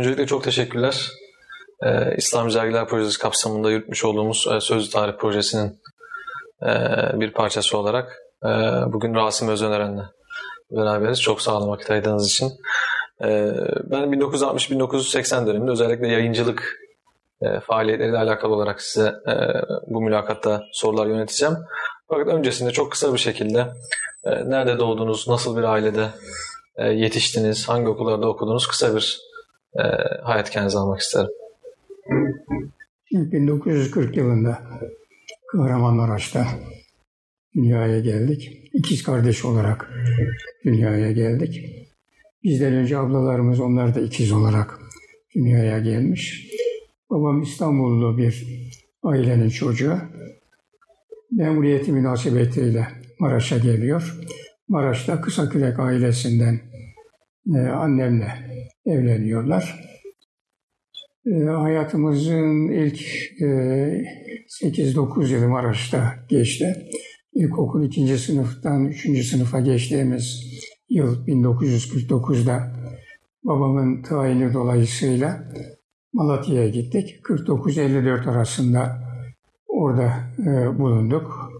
Öncelikle çok teşekkürler. Ee, İslam Dergiler Projesi kapsamında yürütmüş olduğumuz e, Sözlü Tarih Projesi'nin e, bir parçası olarak e, bugün Rasim Özöneren'le beraberiz. Çok sağ olun vakit ayırdığınız için. E, ben 1960-1980 döneminde özellikle yayıncılık e, faaliyetleriyle alakalı olarak size e, bu mülakatta sorular yöneteceğim. Fakat öncesinde çok kısa bir şekilde e, nerede doğdunuz, nasıl bir ailede e, yetiştiniz, hangi okullarda okudunuz kısa bir e, hayat hikayenizi almak isterim. 1940 yılında Kahramanmaraş'ta dünyaya geldik. İkiz kardeş olarak dünyaya geldik. Bizden önce ablalarımız onlar da ikiz olarak dünyaya gelmiş. Babam İstanbullu bir ailenin çocuğu. Memuriyeti münasebetiyle Maraş'a geliyor. Maraş'ta Kısakürek ailesinden e, annemle evleniyorlar. E, hayatımızın ilk e, 8-9 yılı Maraş'ta geçti. İlkokul ikinci sınıftan üçüncü sınıfa geçtiğimiz yıl 1949'da babamın tayini dolayısıyla Malatya'ya gittik. 49-54 arasında orada e, bulunduk.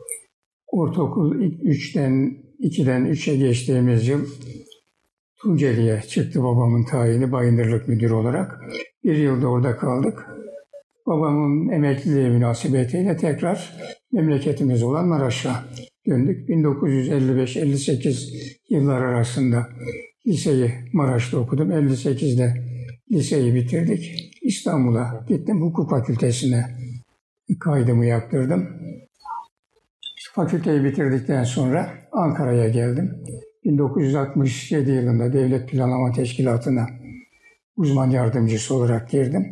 Ortaokul 3'ten 2'den 3'e geçtiğimiz yıl Tunceli'ye çıktı babamın tayini bayındırlık müdürü olarak. Bir yılda orada kaldık. Babamın emekliliği münasebetiyle tekrar memleketimiz olan Maraş'a döndük. 1955-58 yıllar arasında liseyi Maraş'ta okudum. 58'de liseyi bitirdik. İstanbul'a gittim. Hukuk fakültesine kaydımı yaptırdım. Fakülteyi bitirdikten sonra Ankara'ya geldim. 1967 yılında Devlet Planlama Teşkilatı'na uzman yardımcısı olarak girdim.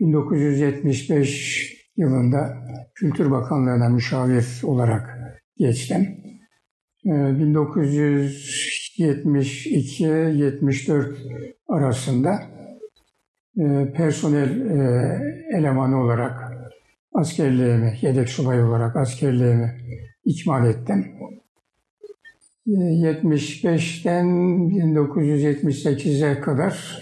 1975 yılında Kültür Bakanlığı'na müşavir olarak geçtim. 1972-74 ee, arasında e, personel e, elemanı olarak askerliğimi, yedek subay olarak askerliğimi ikmal ettim. 75'ten 1978'e kadar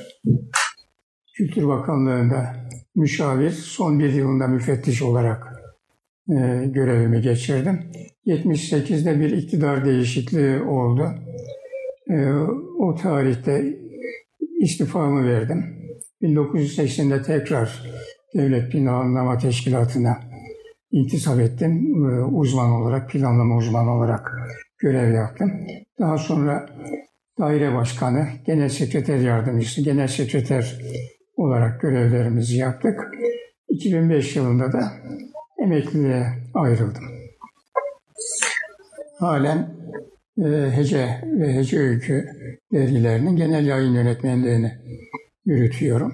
Kültür Bakanlığı'nda müşavir, son bir yılında müfettiş olarak e, görevimi geçirdim. 78'de bir iktidar değişikliği oldu. E, o tarihte istifamı verdim. 1980'de tekrar Devlet Planlama Teşkilatı'na intisap ettim. E, uzman olarak, planlama uzmanı olarak görev yaptım. Daha sonra daire başkanı, genel sekreter yardımcısı, genel sekreter olarak görevlerimizi yaptık. 2005 yılında da emekliliğe ayrıldım. Halen e, Hece ve Hece Öykü dergilerinin genel yayın yönetmenliğini yürütüyorum.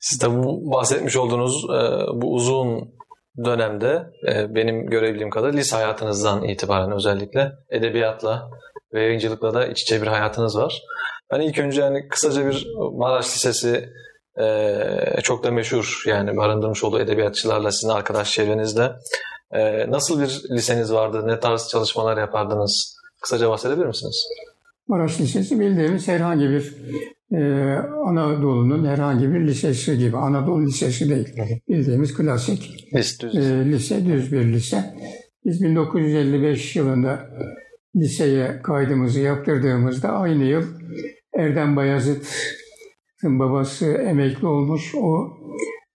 Siz de bu bahsetmiş olduğunuz e, bu uzun dönemde e, benim görebildiğim kadar lise hayatınızdan itibaren özellikle edebiyatla ve yayıncılıkla da iç içe bir hayatınız var. Ben ilk önce yani kısaca bir Maraş Lisesi e, çok da meşhur yani barındırmış olduğu edebiyatçılarla sizin arkadaş çevrenizde. E, nasıl bir liseniz vardı? Ne tarz çalışmalar yapardınız? Kısaca bahsedebilir misiniz? Maraş Lisesi bildiğimiz herhangi bir e, Anadolu'nun herhangi bir lisesi gibi. Anadolu Lisesi değil. Bildiğimiz klasik Lise, düz. E, lise, düz bir lise. Biz 1955 yılında liseye kaydımızı yaptırdığımızda aynı yıl Erdem Bayazıt'ın babası emekli olmuş. O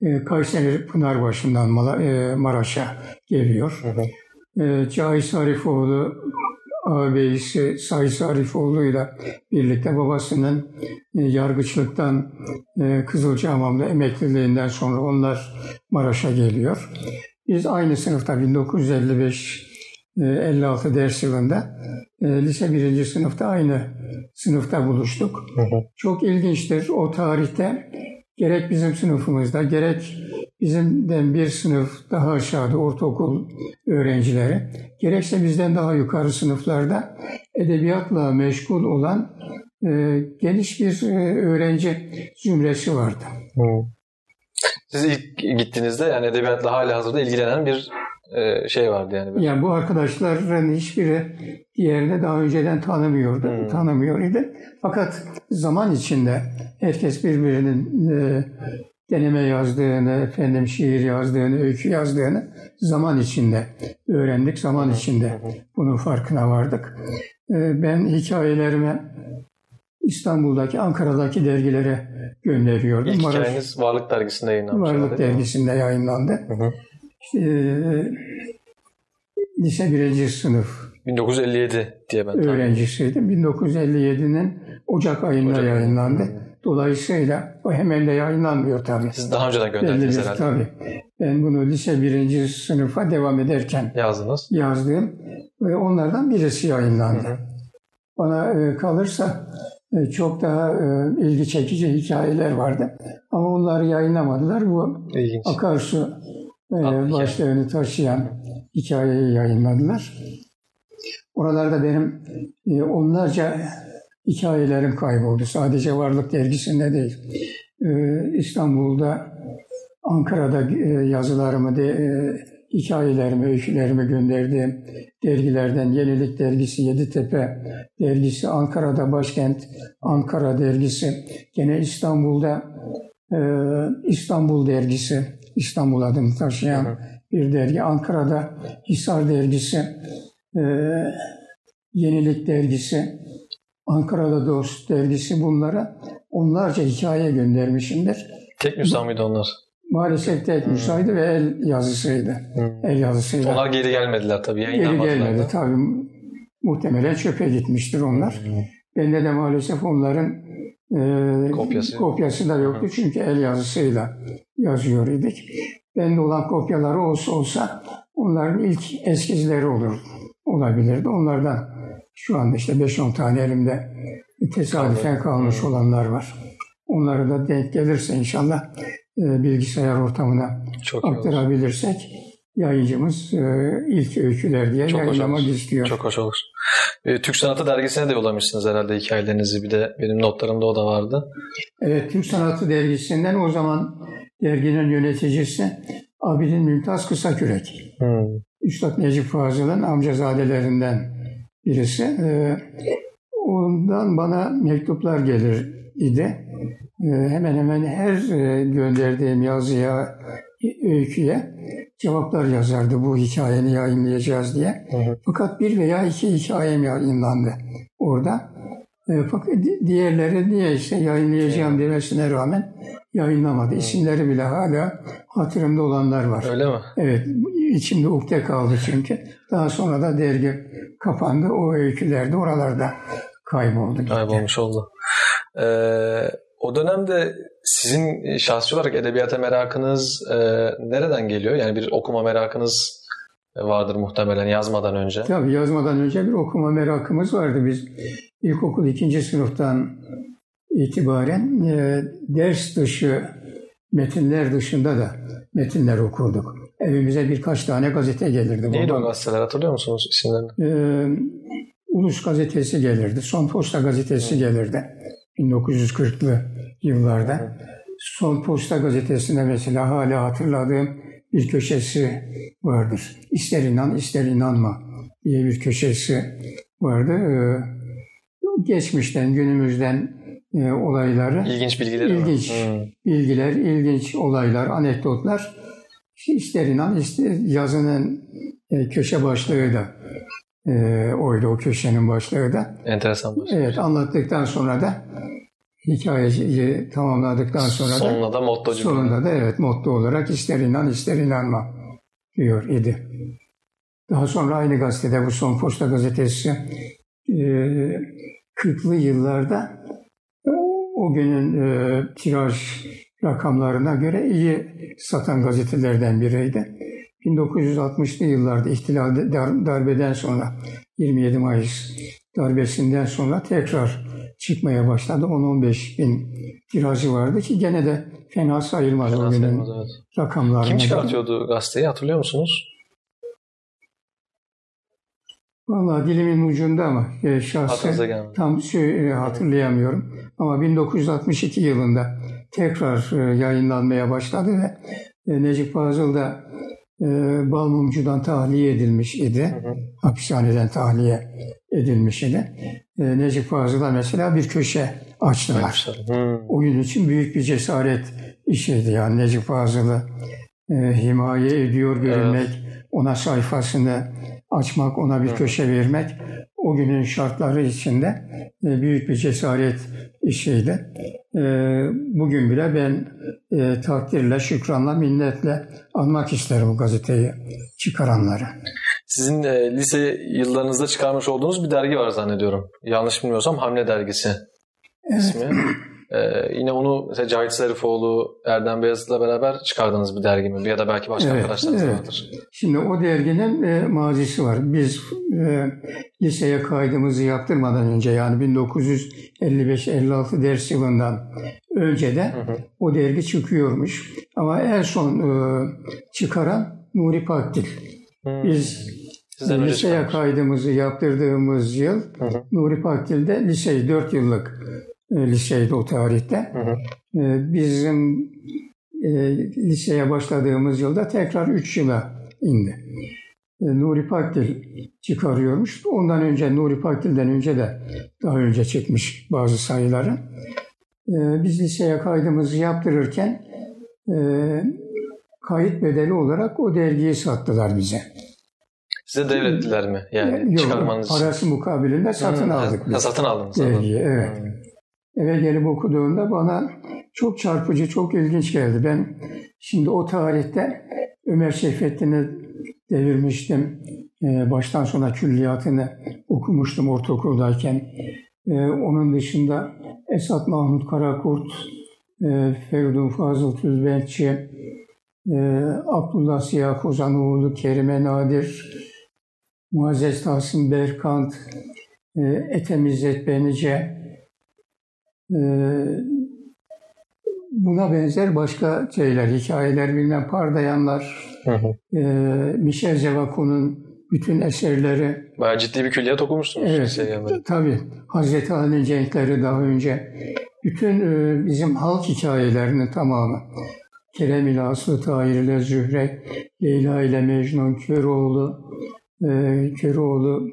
e, Kayseri Pınarbaşı'ndan e, Maraş'a geliyor. Hı. E, Cahit Arifoğlu ağabeyisi Sayıs Arifoğlu ile birlikte babasının e, yargıçlıktan e, Kızılcahamam'da emekliliğinden sonra onlar Maraş'a geliyor. Biz aynı sınıfta 1955 56 e, ders yılında lise birinci sınıfta aynı sınıfta buluştuk. Hı hı. Çok ilginçtir. O tarihte gerek bizim sınıfımızda gerek bizimden bir sınıf daha aşağıda ortaokul öğrencileri, gerekse bizden daha yukarı sınıflarda edebiyatla meşgul olan e, geniş bir e, öğrenci zümresi vardı. Siz ilk gittiğinizde yani edebiyatla hala hazırda ilgilenen bir şey vardı yani. Yani bu arkadaşların hiçbiri diğerini daha önceden tanımıyordu, Hmm. tanımıyor idi. Fakat zaman içinde herkes birbirinin e, deneme yazdığını, efendim şiir yazdığını, öykü yazdığını zaman içinde öğrendik, zaman içinde bunun farkına vardık. E, ben hikayelerimi İstanbul'daki, Ankara'daki dergilere gönderiyordum. İlk hikayeniz Varlık Dergisi'nde yayınlanmış. Varlık dergisinde yayınlandı. Hı hı. E, lise birinci sınıf 1957 diye ben öğrencisiydim. 1957'nin Ocak ayında Ocak yayınlandı. Dolayısıyla o hemen de yayınlanmıyor tabii. Siz daha önceden gönderdiniz herhalde. tabii. Ben bunu lise birinci sınıfa devam ederken Yazdınız. yazdığım ve onlardan birisi yayınlandı. Hı hı. Bana e, kalırsa e, çok daha e, ilgi çekici hikayeler vardı. Ama onları yayınlamadılar. Bu İlginç. Akarsu e, başlığını taşıyan hikayeyi yayınladılar. Oralarda benim e, onlarca hikayelerim kayboldu. Sadece Varlık Dergisi'nde değil. E, İstanbul'da, Ankara'da e, yazılarımı, de, e, hikayelerimi, öykülerimi gönderdiğim dergilerden Yenilik Dergisi, Yeditepe Dergisi, Ankara'da Başkent Ankara Dergisi, gene İstanbul'da İstanbul Dergisi, İstanbul adını taşıyan Hı bir dergi. Ankara'da Hisar Dergisi, e, Yenilik Dergisi, Ankara'da Dost Dergisi bunlara onlarca hikaye göndermişimdir. Tek mıydı onlar? Maalesef tek müsaydı ve el yazısıydı. Hı. El yazısıydı. Onlar geri gelmediler tabii. Geri gelmedi. da. Tabii muhtemelen çöpe gitmiştir onlar. Bende de maalesef onların e, Kopyası. kopyası da yoktu. Çünkü el yazısıyla yazıyor idik. Bende olan kopyaları olsa olsa onların ilk eskizleri olur olabilirdi. Onlardan şu anda işte 5-10 tane elimde tesadüfen kalmış olanlar var. Onları da denk gelirse inşallah e, bilgisayar ortamına Çok aktarabilirsek yayıncımız e, ilk öyküler diye Çok yayınlamak istiyor. Çok hoş olur. E, Türk Sanatı Dergisi'ne de yollamışsınız herhalde hikayelerinizi. Bir de benim notlarımda o da vardı. Evet, Türk Sanatı Dergisi'nden o zaman derginin yöneticisi Abidin Mümtaz Kısakürek. Hmm. Üstad Necip Fazıl'ın amcazadelerinden birisi. Ee, ondan bana mektuplar gelir idi. Ee, hemen hemen her e, gönderdiğim yazıya, öyküye cevaplar yazardı bu hikayeni yayınlayacağız diye. Hı hı. Fakat bir veya iki hikayem yayınlandı orada. E, fakat di- diğerleri niye işte yayınlayacağım demesine rağmen yayınlamadı. İsimleri bile hala hatırımda olanlar var. Öyle mi? Evet, içimde ukde kaldı çünkü. Daha sonra da dergi kapandı. O öyküler de oralarda kayboldu. gitti. Kaybolmuş oldu. Ee, o dönemde sizin şahsi olarak edebiyata merakınız e, nereden geliyor? Yani bir okuma merakınız vardır muhtemelen yazmadan önce. Tabii yazmadan önce bir okuma merakımız vardı. Biz ilkokul ikinci sınıftan itibaren e, ders dışı metinler dışında da metinler okurduk. Evimize birkaç tane gazete gelirdi. Neydi o Babam- gazeteler hatırlıyor musunuz isimlerini? Ee, Ulus gazetesi gelirdi. Son Posta gazetesi gelirdi. 1940'lı yıllarda. Son Posta gazetesinde mesela hala hatırladığım bir köşesi vardır. İster inan ister inanma diye bir köşesi vardı. Ee, geçmişten günümüzden e, olayları İlginç bilgileri İlginç. mi? Hmm. bilgiler, ilginç olaylar, anekdotlar. İster inan, ister yazının e, köşe başlığı da e, oydu, o köşenin başlığı da. Enteresan. şey. Evet, anlattıktan sonra da hikayeyi tamamladıktan sonra da Sonuna da motto sonunda da evet motto olarak ister inan, ister inanma diyor idi. Daha sonra aynı gazetede bu Son Posta gazetesi e, 40'lı yıllarda o günün e, tiraj rakamlarına göre iyi satan gazetelerden biriydi. 1960'lı yıllarda ihtilal dar- darbeden sonra 27 Mayıs darbesinden sonra tekrar çıkmaya başladı. 10-15 bin tirajı vardı ki gene de fena sayılmaz o Fena günün sayılmaz, evet. rakamlarına. Kim çıkartıyordu gazeteyi hatırlıyor musunuz? Vallahi dilimin ucunda ama e, şahsen tam e, hatırlayamıyorum. Ama 1962 yılında tekrar e, yayınlanmaya başladı ve e, Necip Fazıl da e, Balmumcu'dan tahliye edilmiş idi. Hı hı. Hapishaneden tahliye edilmiş idi. E, Necip Fazıl'a mesela bir köşe açtılar. Hı. O gün için büyük bir cesaret işiydi. Yani Necip Fazıl'ı e, himaye ediyor görünmek, ona sayfasını açmak, ona bir köşe vermek o günün şartları içinde e, büyük bir cesaret işiydi. E, bugün bile ben e, takdirle, şükranla, minnetle anmak isterim bu gazeteyi çıkaranları. Sizin e, lise yıllarınızda çıkarmış olduğunuz bir dergi var zannediyorum. Yanlış bilmiyorsam Hamle Dergisi ismi. E, yine onu mesela Cahit Zarifoğlu, Erdem Beyazıt'la beraber çıkardığınız bir dergi mi? Ya da belki başka Evet, arkadaşlarınız evet. vardır. Şimdi o derginin e, mazisi var. Biz e, liseye kaydımızı yaptırmadan önce yani 1955-56 ders yılından önce de Hı hı. o dergi çıkıyormuş. Ama en son e, çıkaran Nuri Pakdil. Hı. Biz Sizden liseye kaydımızı yaptırdığımız yıl Hı hı. Nuri Pakdil'de liseyi 4 yıllık liseydi o tarihte. Hı hı. E, bizim e, liseye başladığımız yılda tekrar 3 yıla indi. E, Nuri Pakdil çıkarıyormuş. Ondan önce Nuri Pakdil'den önce de daha önce çıkmış bazı sayıları. E, biz liseye kaydımızı yaptırırken e, kayıt bedeli olarak o dergiyi sattılar bize. Size devrettiler mi? Yani Yok, çıkarmanız için. parası mukabilinde satın Hı, aldık ha, biz. Satın aldınız. Dergiyi, evet. Hı. Eve gelip okuduğumda bana çok çarpıcı, çok ilginç geldi. Ben şimdi o tarihte Ömer Seyfettin'i devirmiştim. Ee, baştan sona külliyatını okumuştum ortaokuldayken. Ee, onun dışında Esat Mahmut Karakurt, e, Feridun Fazıl Tüzbentçi, e, Abdullah Siyah Kozanoğlu, Kerime Nadir, Muazzez Tahsin Berkant, e, İzzet Benice, buna benzer başka şeyler, hikayeler bilmem Pardayanlar, Hı hı. e, Michel Zevako'nun bütün eserleri, Bayağı ciddi bir külliyat okumuşsunuz. evet tabii Hazreti Ali'nin cenkleri daha önce, bütün e, bizim halk hikayelerinin tamamı, Kerem ile Aslı Tahir ile Zühre, Leyla ile Mecnun, Köroğlu, e, Köroğlu,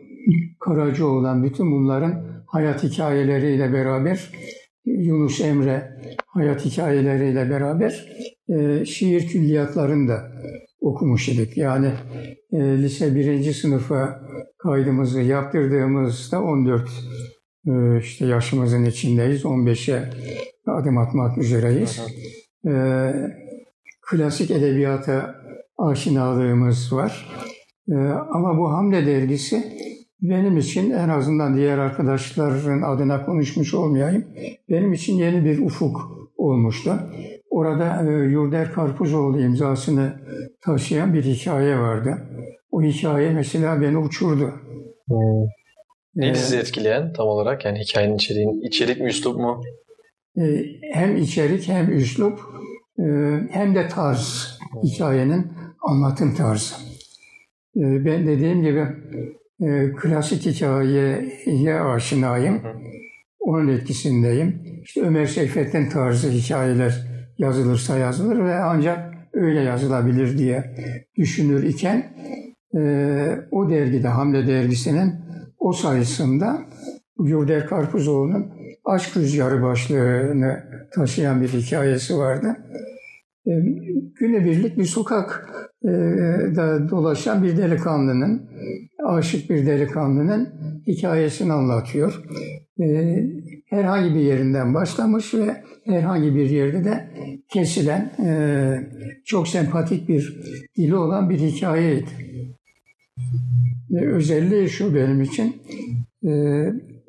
Karacaoğlan bütün bunların hayat hikayeleriyle beraber Yunus Emre hayat hikayeleriyle beraber e, şiir külliyatlarını da okumuş idik. Yani e, lise birinci sınıfa kaydımızı yaptırdığımızda 14 e, işte yaşımızın içindeyiz. 15'e adım atmak üzereyiz. E, klasik edebiyata aşinalığımız var. E, ama bu Hamle dergisi benim için en azından diğer arkadaşların adına konuşmuş olmayayım. Benim için yeni bir ufuk olmuştu. Orada e, Yurder Karpuzoğlu imzasını taşıyan bir hikaye vardı. O hikaye mesela beni uçurdu. Hı. Neydi Ee, sizi etkileyen tam olarak? Yani hikayenin içeriğin, içerik mi, üslup mu? e, hem içerik hem üslup e, hem de tarz hikayenin anlatım tarzı. E, ben dediğim gibi e, klasik hikayeye aşinayım. Onun etkisindeyim. İşte Ömer Seyfettin tarzı hikayeler yazılırsa yazılır ve ancak öyle yazılabilir diye düşünür iken e, o dergide Hamle dergisinin o sayısında Yurder Karpuzoğlu'nun Aşk Rüzgarı başlığını taşıyan bir hikayesi vardı. E, günübirlik bir sokak da dolaşan bir delikanlının, aşık bir delikanlının hikayesini anlatıyor. E, herhangi bir yerinden başlamış ve herhangi bir yerde de kesilen e, çok sempatik bir dili olan bir hikayeydi. E, özelliği şu benim için, e,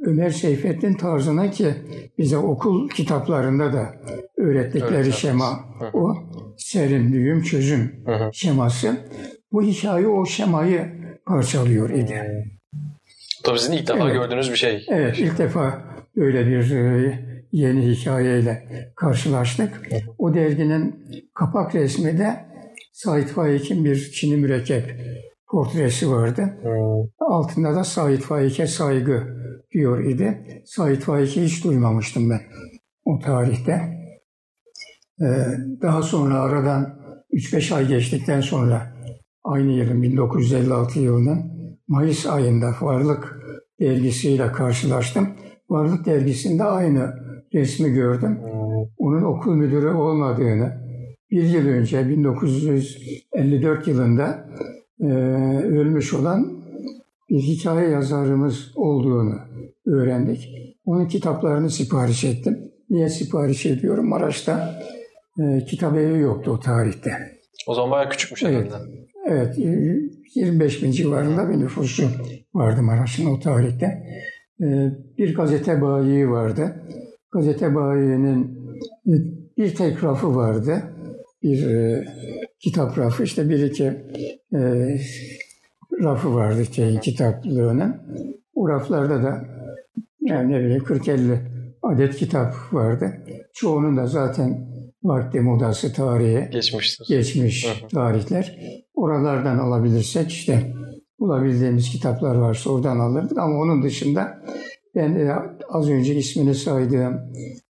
Ömer Seyfettin tarzına ki bize okul kitaplarında da öğrettikleri Evet, şema o serim, düğüm, çözüm şeması. Bu hikaye o şemayı parçalıyor idi. Tabii sizin ilk defa Evet. gördüğünüz bir şey. Evet ilk defa böyle bir e, yeni hikayeyle karşılaştık. O derginin kapak resmi de Sait Faik'in bir Çin'i mürekkep portresi vardı. Altında da Sait Faik'e saygı diyor idi. Sait Faik'i hiç duymamıştım ben o tarihte. Ee, daha sonra aradan 3-5 ay geçtikten sonra aynı yılın 1956 yılının Mayıs ayında Varlık dergisiyle karşılaştım. Varlık dergisinde aynı resmi gördüm. Onun okul müdürü olmadığını, bir yıl önce 1954 yılında e, ölmüş olan bir hikaye yazarımız olduğunu öğrendik. Onun kitaplarını sipariş ettim. Niye sipariş ediyorum? Maraş'ta e, kitap evi yoktu o tarihte. O zaman bayağı küçükmüş Evet. herhalde. Evet, e, 25 bin civarında bir nüfusu vardı Maraş'ın o tarihte. E, Bir gazete bayi vardı. Gazete bayinin bir tek rafı vardı. Bir e, kitap rafı, işte bir iki e, rafı vardı şeyin kitaplığının. O raflarda da yani ne bileyim 40-50 adet kitap vardı. Çoğunun da zaten vakti modası tarihi Geçmiştir. geçmiş Hı hı. tarihler. Oralardan alabilirsek işte bulabildiğimiz kitaplar varsa oradan alırdık ama onun dışında ben e, az önce ismini saydığım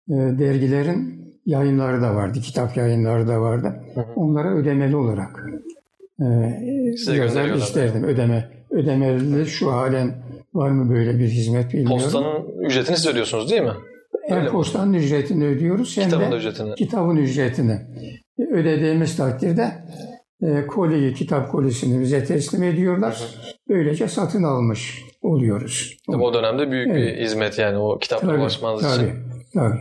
e, dergilerin yayınları da vardı, kitap yayınları da vardı. Hı hı. Onlara ödemeli olarak e, yazar isterdim. Ödeme, ödemeli şu halen var mı böyle bir hizmet bilmiyorum. Postanın ücretini siz ödüyorsunuz değil mi? Hem öyle mi? postanın ücretini ödüyoruz hem Kitabın de ücretini. kitabın ücretini ödediğimiz takdirde e, koliyi, kitap kolisini bize teslim ediyorlar. Böylece satın almış oluyoruz. Tabii o dönemde büyük bir Evet. hizmet yani o kitaplara Tabii, ulaşmanız tabii, için. tabii.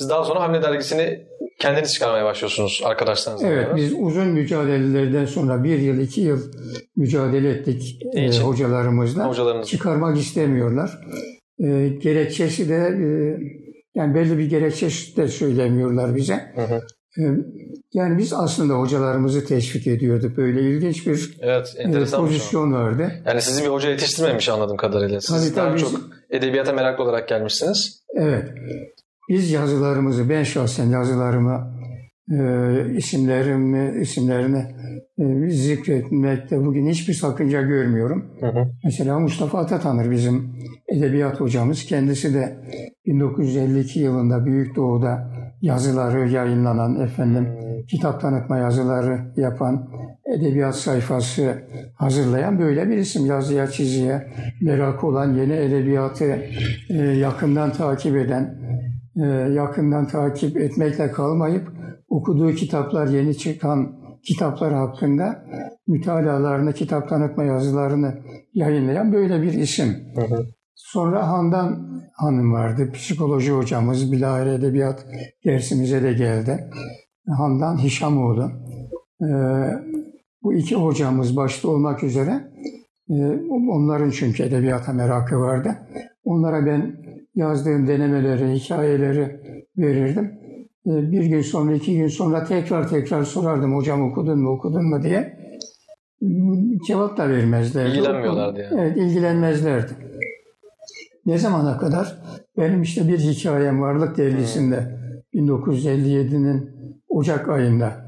Siz daha sonra Hamle dergisini kendiniz çıkarmaya başlıyorsunuz arkadaşlarınızla Evet, beraber. biz uzun mücadelelerden sonra bir yıl, iki yıl mücadele ettik e, hocalarımızla. Hocalarınız. Çıkarmak istemiyorlar. E, gerekçesi de e, yani belli bir gerekçe de söylemiyorlar bize. Hı hı. E, yani biz aslında hocalarımızı teşvik ediyorduk. Böyle ilginç bir Evet, e, enteresan pozisyon vardı. Yani sizi bir hoca yetiştirmemiş anladığım kadarıyla. Siz Tabii, daha tabii. çok edebiyata meraklı olarak gelmişsiniz. Evet. Biz yazılarımızı, ben şahsen yazılarımı, e, isimlerimi, isimlerini e, zikretmekte bugün hiçbir sakınca görmüyorum. Hı hı. Mesela Mustafa Atatanır bizim edebiyat hocamız. Kendisi de 1952 yılında Büyük Doğu'da yazıları yayınlanan, efendim kitap tanıtma yazıları yapan, edebiyat sayfası hazırlayan böyle bir isim. Yazıya, çiziye merakı olan, yeni edebiyatı e, yakından takip eden, yakından takip etmekle kalmayıp okuduğu kitaplar, yeni çıkan kitaplar hakkında mütalalarını, kitap tanıtma yazılarını yayınlayan böyle bir isim. Hı hı. Sonra Handan Hanım vardı, psikoloji hocamız, bilahare edebiyat dersimize de geldi. Handan Hişamoğlu. Ee, bu iki hocamız başta olmak üzere, e, onların çünkü edebiyata merakı vardı. Onlara ben yazdığım denemeleri, hikayeleri verirdim. Ee, bir gün sonra, iki gün sonra tekrar tekrar sorardım hocam okudun mu, okudun mu diye. Cevap da vermezlerdi. İlgilenmiyorlardı yani. Evet, ilgilenmezlerdi. Ne zamana kadar? Benim işte bir hikayem Varlık Dergisi'nde 1957'nin Ocak ayında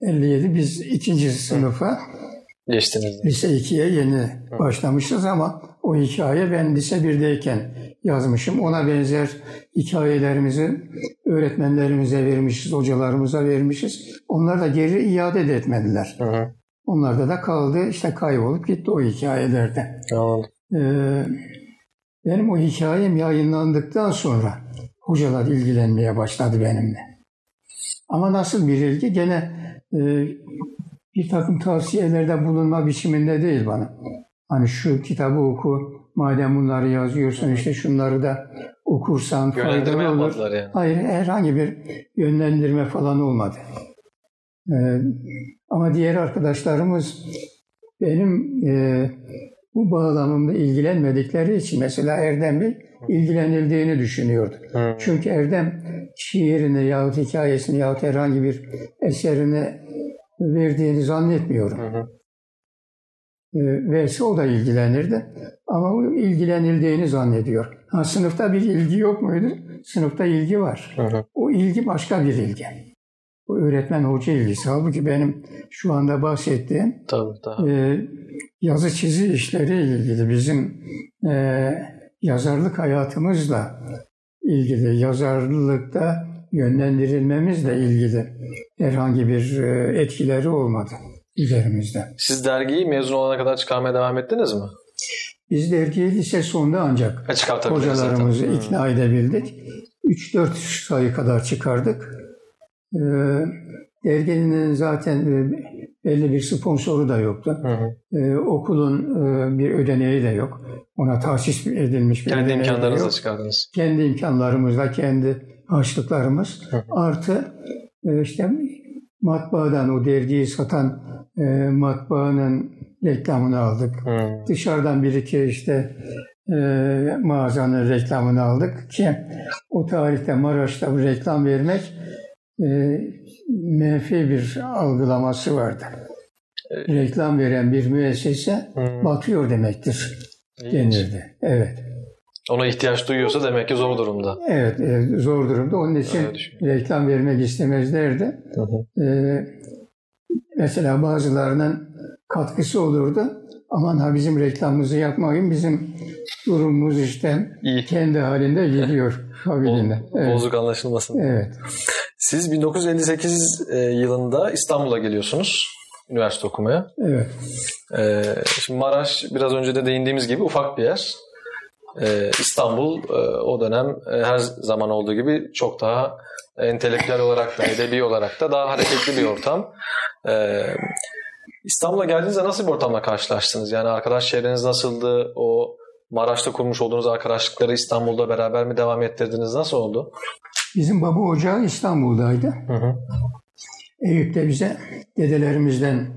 57 biz ikinci sınıfa Geçtiniz. lise 2'ye yeni başlamışız ama o hikaye ben lise 1'deyken yazmışım. Ona benzer hikayelerimizi öğretmenlerimize vermişiz, hocalarımıza vermişiz. Onlar da geri iade de etmediler. Hı hı. Onlarda da kaldı, işte kaybolup gitti o hikayelerde. Ee, benim o hikayem yayınlandıktan sonra hocalar ilgilenmeye başladı benimle. Ama nasıl bir ilgi? Gene e, bir takım tavsiyelerde bulunma biçiminde değil bana. Hani şu kitabı oku, madem bunları yazıyorsun işte şunları da okursan faydalı olur. yani. Hayır, herhangi bir yönlendirme falan olmadı. Ee, ama diğer arkadaşlarımız benim e, bu bağlamımda ilgilenmedikleri için mesela Erdem Bey ilgilenildiğini düşünüyordu. Hı. Çünkü Erdem şiirini yahut hikayesini yahut herhangi bir eserini verdiğini zannetmiyorum. Hı hı. E, verse o da ilgilenirdi. Ama o ilgilenildiğini zannediyor. Ha, sınıfta bir ilgi yok muydu? Sınıfta ilgi var. Hı hı. O ilgi başka bir ilgi. Bu öğretmen hoca ilgisi. Halbuki benim şu anda bahsettiğim Tabii tabii. e, yazı çizi işleri ilgili bizim e, yazarlık hayatımızla ilgili, yazarlıkta yönlendirilmemizle ilgili herhangi bir e, etkileri olmadı. Üzerimizde. Siz dergiyi mezun olana kadar çıkarmaya devam ettiniz mi? Biz dergiyi lise sonunda ancak çıkartabildiniz hocalarımızı zaten. ikna edebildik. 3-4 sayı kadar çıkardık. Ee, derginin zaten e, belli bir sponsoru da yoktu. Hı hı. Ee, okulun e, bir ödeneği de yok. Ona tahsis edilmiş bir Kendi imkanlarınızla çıkardınız. Kendi imkanlarımızla, kendi harçlıklarımız Hı. artı e, işte matbaadan o dergiyi satan e, matbaanın reklamını aldık. Hı. Dışarıdan bir iki işte e, mağazanın reklamını aldık ki o tarihte Maraş'ta bu reklam vermek e, menfi bir algılaması vardı. Reklam veren bir müessese Hı. batıyor demektir denirdi. Evet. Ona ihtiyaç duyuyorsa demek ki zor durumda. Evet, e, zor durumda. Onun için reklam vermek istemezlerdi. Hı hı. E, mesela bazılarının katkısı olurdu. Aman ha bizim reklamımızı yapmayın, bizim durumumuz işte İyi. kendi halinde gidiyor kabiliğinde. Evet. Bozuk anlaşılmasın. evet. Siz 1958 e, yılında İstanbul'a geliyorsunuz üniversite okumaya. Evet. E, şimdi Maraş biraz önce de değindiğimiz gibi ufak bir yer. E, İstanbul e, o dönem e, her zaman olduğu gibi çok daha entelektüel olarak da edebi olarak da daha hareketli bir ortam. E, İstanbul'a geldiğinizde nasıl bir ortamla karşılaştınız? Yani arkadaş çevreniz nasıldı? O Maraş'ta kurmuş olduğunuz arkadaşlıkları İstanbul'da beraber mi devam ettirdiniz? Nasıl oldu? Bizim baba ocağı İstanbul'daydı. Hı hı. Eyüp'te bize dedelerimizden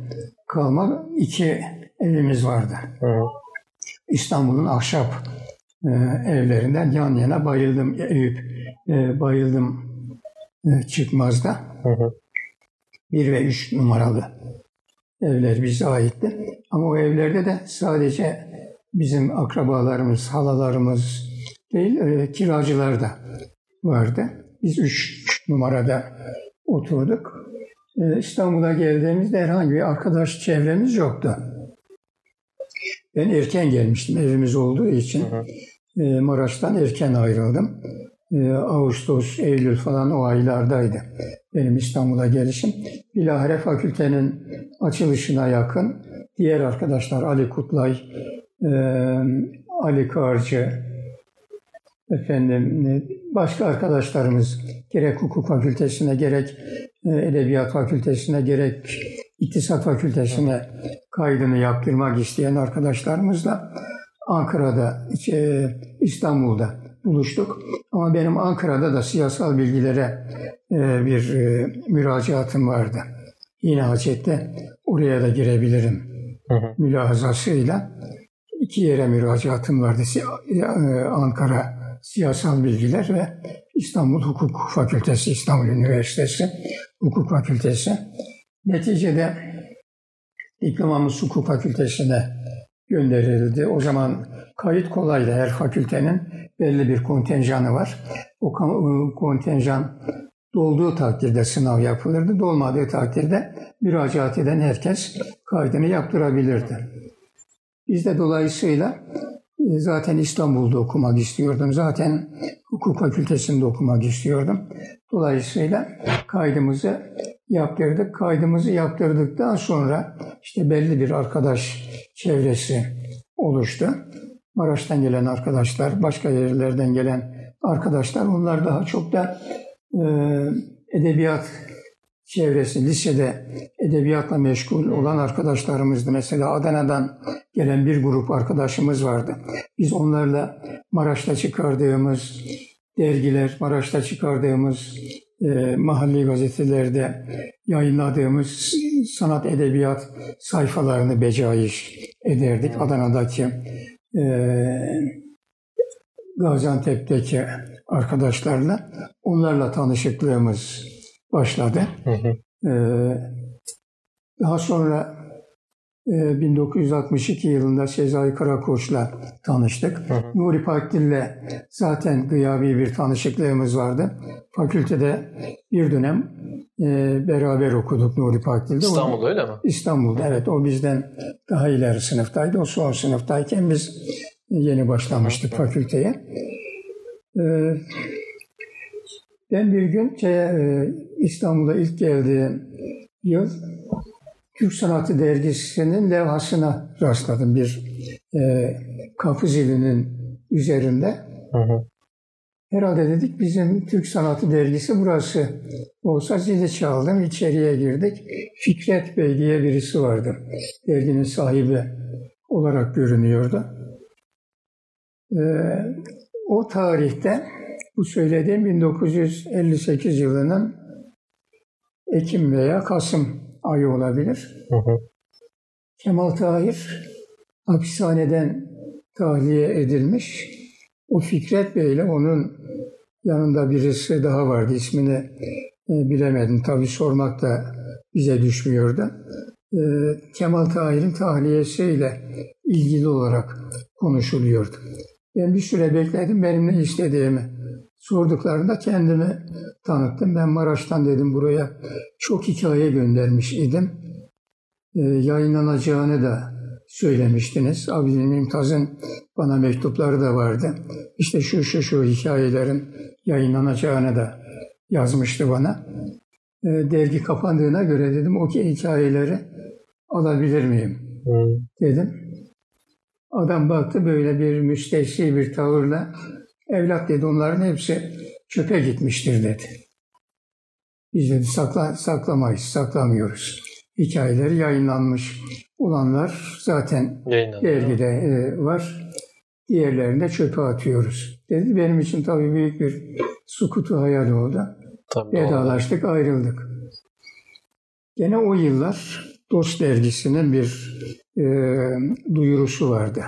kalma iki evimiz vardı. Hı hı. İstanbul'un ahşap e, evlerinden yan yana bayıldım Eyüp. E, bayıldım e, çıkmazda. Hı hı. 1 ve 3 numaralı evler bize aitti. Ama o evlerde de sadece bizim akrabalarımız, halalarımız değil, e, kiracılar da vardı. Biz 3 numarada oturduk. E, İstanbul'a geldiğimizde herhangi bir arkadaş çevremiz yoktu. Ben erken gelmiştim evimiz olduğu için. Hı hı. E, Maraş'tan erken ayrıldım. E, Ağustos, Eylül falan o aylardaydı benim İstanbul'a gelişim. Bilahare fakültenin açılışına yakın diğer arkadaşlar Ali Kutlay, e, Ali Karcı, efendim başka arkadaşlarımız gerek hukuk fakültesine gerek e, edebiyat fakültesine gerek iktisat fakültesine kaydını yaptırmak isteyen arkadaşlarımızla Ankara'da, e, İstanbul'da buluştuk. Ama benim Ankara'da da siyasal bilgilere e, bir e, müracaatım vardı. Yine hacette oraya da girebilirim Hı hı. mülahazasıyla iki yere müracaatım vardı. Ankara Siyasal Bilgiler ve İstanbul Hukuk Fakültesi, İstanbul Üniversitesi Hukuk Fakültesi. Neticede diplomamız hukuk fakültesine gönderildi. O zaman kayıt kolaydı. Her fakültenin belli bir kontenjanı var. O kontenjan dolduğu takdirde sınav yapılırdı. Dolmadığı takdirde müracaat eden herkes kaydını yaptırabilirdi. Biz de dolayısıyla e, zaten İstanbul'da okumak istiyordum. Zaten hukuk fakültesinde okumak istiyordum. Dolayısıyla kaydımızı yaptırdık. Kaydımızı yaptırdıktan sonra işte belli bir arkadaş çevresi oluştu. Maraş'tan gelen arkadaşlar, başka yerlerden gelen arkadaşlar onlar daha çok da e, edebiyat çevresi, lisede edebiyatla meşgul olan arkadaşlarımızdı. Mesela Adana'dan gelen bir grup arkadaşımız vardı. Biz onlarla Maraş'ta çıkardığımız dergiler, Maraş'ta çıkardığımız e, mahalli gazetelerde yayınladığımız sanat edebiyat sayfalarını becaiş ederdik. Adana'daki e, Gaziantep'teki arkadaşlarla onlarla tanışıklığımız başladı. Hı hı. Ee, daha sonra e, 1962 yılında Sezai Karakoç'la tanıştık. Hı hı. Nuri Pakdil'le zaten gıyabi bir tanışıklığımız vardı. Fakültede bir dönem e, beraber okuduk Nuri Pakdil'de. O- İstanbul'da öyle mi? İstanbul'da evet o bizden daha ileri sınıftaydı. O son sınıftayken biz yeni başlamıştık fakülteye. Ee, ben bir gün şeye, e, İstanbul'a ilk geldiğim yıl Türk Sanatı Dergisi'nin levhasına rastladım bir e, kapı zilinin üzerinde. Hı hı. Herhalde dedik bizim Türk Sanatı Dergisi burası. Olsa zili çaldım, içeriye girdik. Fikret Bey diye birisi vardı. Derginin sahibi olarak görünüyordu. Ee, o tarihte bu söylediğim 1958 yılının Ekim veya Kasım ayı olabilir. Hı hı. Kemal Tahir hapishaneden tahliye edilmiş. O Fikret Bey ile onun yanında birisi daha vardı. İsmini e, bilemedim. Tabii sormak da bize düşmüyordu. E, Kemal Tahir'in tahliyesiyle ilgili olarak konuşuluyordu. Ben bir süre bekledim benim ne istediğimi. Sorduklarında kendimi tanıttım. Ben Maraş'tan dedim buraya çok hikaye göndermiş idim. E, yayınlanacağını da söylemiştiniz. Abidin Mümtaz'ın bana mektupları da vardı. İşte şu şu şu hikayelerin yayınlanacağını da yazmıştı bana. E, dergi kapandığına göre dedim o hikayeleri alabilir miyim? Dedim. Adam baktı böyle bir müstehsi bir tavırla evlat dedi onların hepsi çöpe gitmiştir dedi. Biz dedi sakla, saklamayız, saklamıyoruz. Hikayeleri yayınlanmış olanlar zaten dergide e, var. Diğerlerini de çöpe atıyoruz. Dedi benim için tabii büyük bir sukutu hayal oldu. Tabii. Vedalaştık, ayrıldık. Gene o yıllar Dost dergisinin bir e, duyurusu vardı.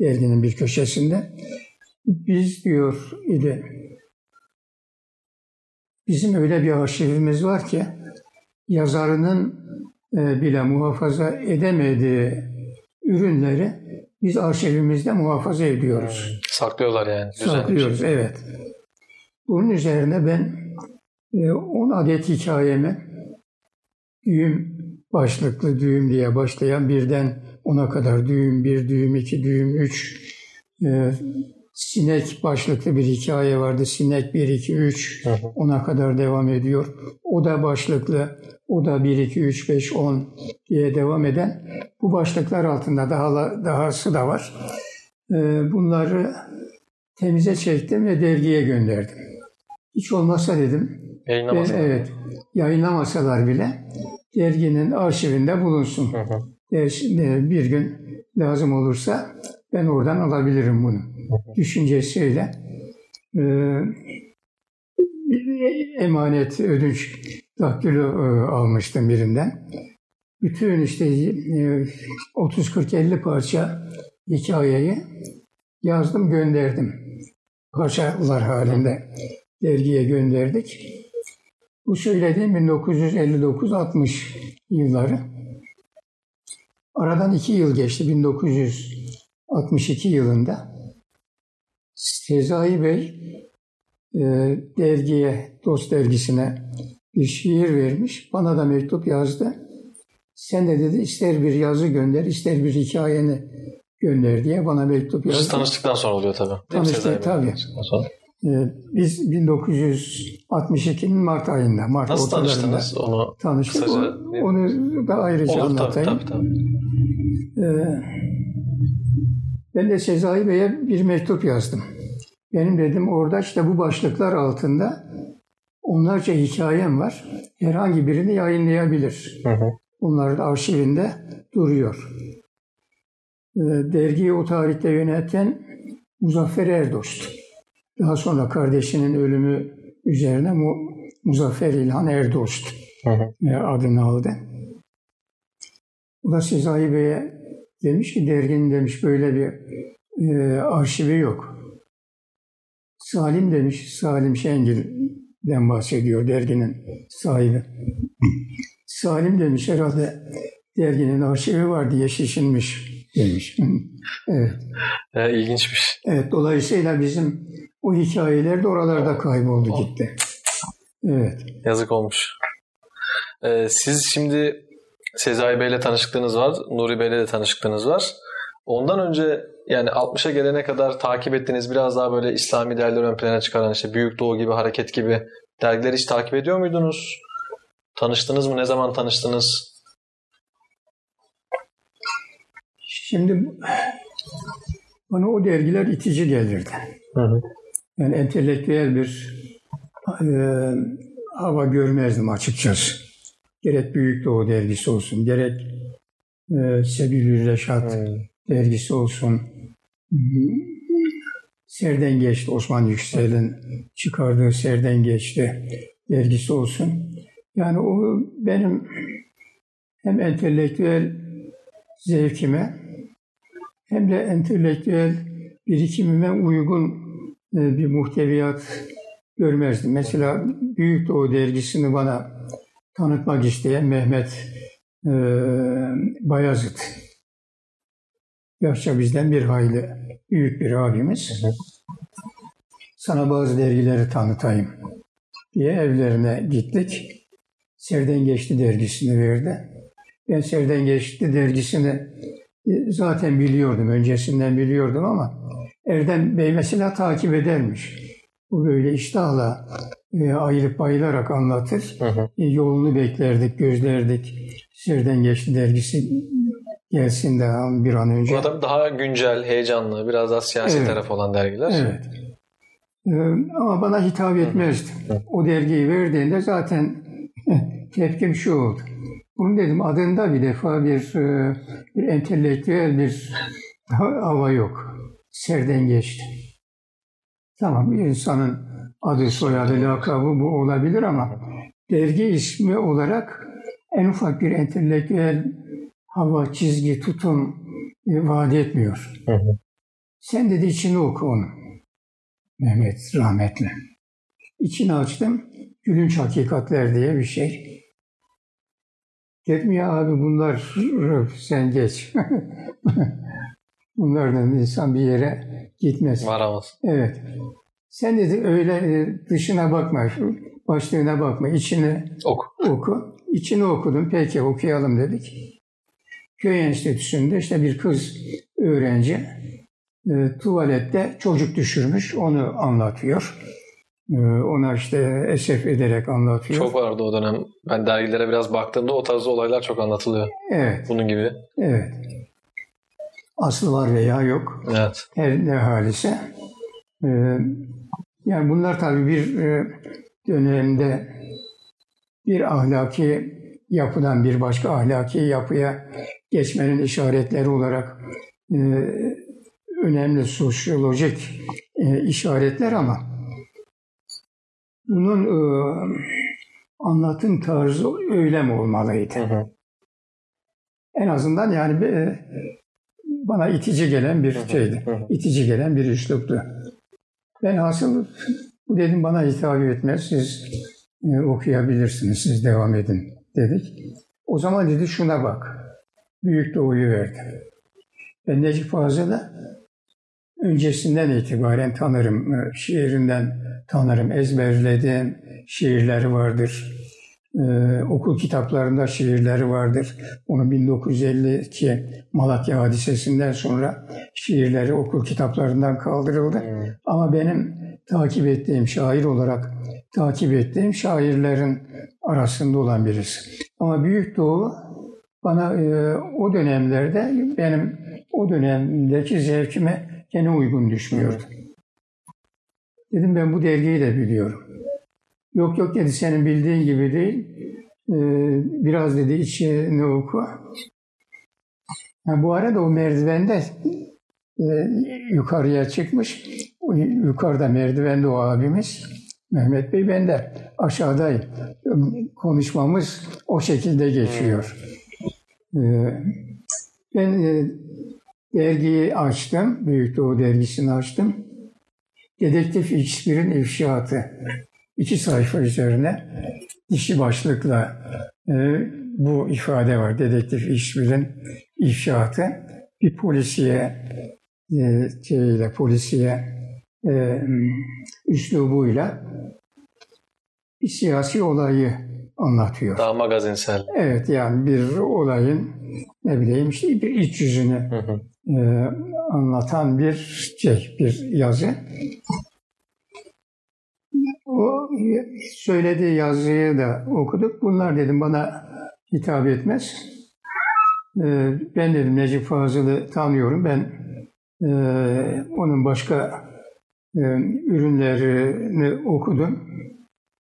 Derginin bir köşesinde. Biz diyor idi, bizim öyle bir arşivimiz var ki yazarının e, bile muhafaza edemediği ürünleri biz arşivimizde muhafaza ediyoruz. Saklıyorlar yani. Saklıyoruz, evet. Bunun üzerine ben e, 10 adet hikayemi düğüm başlıklı düğüm diye başlayan birden ona kadar düğüm bir, düğüm iki, düğüm üç, e, sinek başlıklı bir hikaye vardı. Sinek 1, 2, 3 Hı hı. ona kadar devam ediyor. O da başlıklı, o da 1, 2, 3, 5, 10 diye devam eden bu başlıklar altında daha dahası da var. E, bunları temize çektim ve dergiye gönderdim. Hiç olmazsa dedim, ben, Yayınlamasın. evet, yayınlamasalar bile derginin arşivinde bulunsun. Hı hı. E, Bir gün lazım olursa ben oradan alabilirim bunu. Düşüncesiyle e, emanet ödünç daktilo e, almıştım birinden. Bütün işte e, 30-40-50 parça hikayeyi yazdım gönderdim. Parçalar halinde dergiye gönderdik. Bu söylediğim 1959-60 yılları. Aradan iki yıl geçti 1962 yılında. Sezai Bey e, dergiye, Dost dergisine bir şiir vermiş. Bana da mektup yazdı. Sen de dedi ister bir yazı gönder, ister bir hikayeni gönder diye bana mektup Siz yazdı. tanıştıktan sonra oluyor tabii. Tanıştık, tabii. Sonra. E, biz 1962'nin Mart ayında, Mart Nasıl tanıştınız onu? tanıştık. Kısaca Onu da ayrıca Olur tabii anlatayım. tabii. tabii. Ee, ben de Sezai Bey'e bir mektup yazdım. Benim dedim orada işte bu başlıklar altında onlarca hikayem var. Herhangi birini yayınlayabilir. Hı hı. Bunlar da arşivinde duruyor. Ee, dergiyi o tarihte yöneten Muzaffer Erdost. Daha sonra kardeşinin ölümü üzerine Mu Muzaffer İlhan Erdost Hı adını aldı. O da Sezai Bey'e demiş ki derginin demiş böyle bir e, arşivi yok. Salim demiş, Salim Şengil'den bahsediyor derginin sahibi. Salim demiş herhalde derginin arşivi var diye şişinmiş demiş. evet. Ee, ilginçmiş. evet, dolayısıyla bizim o hikayeler de oralarda kayboldu gitti. Evet. Yazık olmuş. Ee, siz şimdi Sezai Bey'le tanışıklığınız var. Nuri Bey'le de tanışıklığınız var. Ondan önce yani 60'a gelene kadar takip ettiğiniz biraz daha böyle İslami değerleri ön plana çıkaran işte Büyük Doğu gibi, Hareket gibi dergileri hiç takip ediyor muydunuz? Tanıştınız mı? Ne zaman tanıştınız? Şimdi bana o dergiler itici gelirdi. Hı hı. Yani entelektüel bir e, hava görmezdim açıkçası. Gerek Büyük Doğu dergisi olsun, gerek e, Sebilül Reşat Hı. dergisi olsun. Serden geçti Osman Yüksel'in çıkardığı Serden geçti dergisi olsun. Yani o benim hem entelektüel zevkime hem de entelektüel birikimime uygun e, bir muhteviyat görmezdim. Mesela Büyük Doğu dergisini bana tanıtmak isteyen Mehmet e, Bayazıt. Yaşça bizden bir hayli büyük bir abimiz. Sana bazı dergileri tanıtayım diye evlerine gittik. Serden Geçti dergisini verdi. Ben Serden Geçti dergisini e, zaten biliyordum, öncesinden biliyordum ama Erdem Bey mesela takip edermiş. Bu böyle iştahla e, ayırıp bayılarak anlatır. Hı hı. E, yolunu beklerdik, gözlerdik. Serden Geçti dergisi gelsin de bir an önce. Bu adam daha güncel, heyecanlı, biraz daha siyasi Evet. taraf olan dergiler. Evet. Ee, ama bana hitap etmezdi. O dergiyi verdiğinde zaten tepkim şu oldu. Bunu dedim adında bir defa bir, e, bir entelektüel bir hava yok. Serden geçti. Tamam bir insanın adı, soyadı, lakabı bu olabilir ama dergi ismi olarak en ufak bir entelektüel hava, çizgi, tutum e, vaat etmiyor. Hı hı. Sen dedi içini oku onu. Mehmet rahmetli. İçini açtım. Gülünç Hakikatler diye bir şey. Dedim ya abi bunlar sen geç. Bunlardan insan bir yere gitmez. Varamaz. Evet. Sen dedi öyle e, dışına bakma, başlığına bakma, içini Oku. oku. İçini okudum. Peki okuyalım dedik. Köy enstitüsünde işte bir kız öğrenci e, tuvalette çocuk düşürmüş. Onu anlatıyor. E, ona işte esef ederek anlatıyor. Çok vardı o dönem. Ben dergilere biraz baktığımda o tarz olaylar çok anlatılıyor. Evet, Bunun gibi. evet. Aslı var veya yok. Evet. Her ne halise. E, yani bunlar tabii bir e, dönemde bir ahlaki yapıdan bir başka ahlaki yapıya geçmenin işaretleri olarak e, önemli sosyolojik e, işaretler ama bunun anlatım tarzı öyle mi olmalıydı? Hı hı. En azından yani bana itici gelen bir şeydi. Hı hı. İtici gelen bir üsluptu. Ben asıl bu dedim bana hitap etmez. Siz e, okuyabilirsiniz. Siz devam edin dedik. O zaman dedi şuna bak. Büyük Doğu'yu verdi. Ben Necip Fazıl'ı öncesinden itibaren tanırım. E, Şiirinden tanırım. Ezberlediğim şiirleri vardır. Ee, okul kitaplarında şiirleri vardır. Onu 1952 Malatya hadisesinden sonra şiirleri okul kitaplarından kaldırıldı. Ama benim takip ettiğim, şair olarak takip ettiğim şairlerin arasında olan birisi. Ama Büyük Doğu bana e, o dönemlerde benim o dönemdeki zevkime gene uygun düşmüyordu. Dedim ben bu dergiyi de biliyorum. Yok yok dedi senin bildiğin gibi değil. Ee, biraz dedi içini oku. Ha, bu arada o merdivende e, yukarıya çıkmış. Yukarıda merdivende o abimiz. Mehmet Bey ben de aşağıdayım. Konuşmamız o şekilde geçiyor. Ee, ben e, dergiyi açtım. Büyük Doğu dergisini açtım. Dedektif X1'in ifşaatı. İki sayfa üzerine dişi başlıkla e, bu ifade var. Dedektif X1'in ifşaatı. Bir polisiye e, şeyle, polisiye e, üslubuyla bir siyasi olayı anlatıyor. Daha magazinsel. Evet yani bir olayın ne bileyim işte bir iç yüzünü Hı hı. e, anlatan bir şey, bir yazı. Söylediği yazıyı da okuduk. Bunlar dedim bana hitap etmez. Ee, ben dedim Necip Fazıl'ı tanıyorum. Ben e, onun başka e, ürünlerini okudum.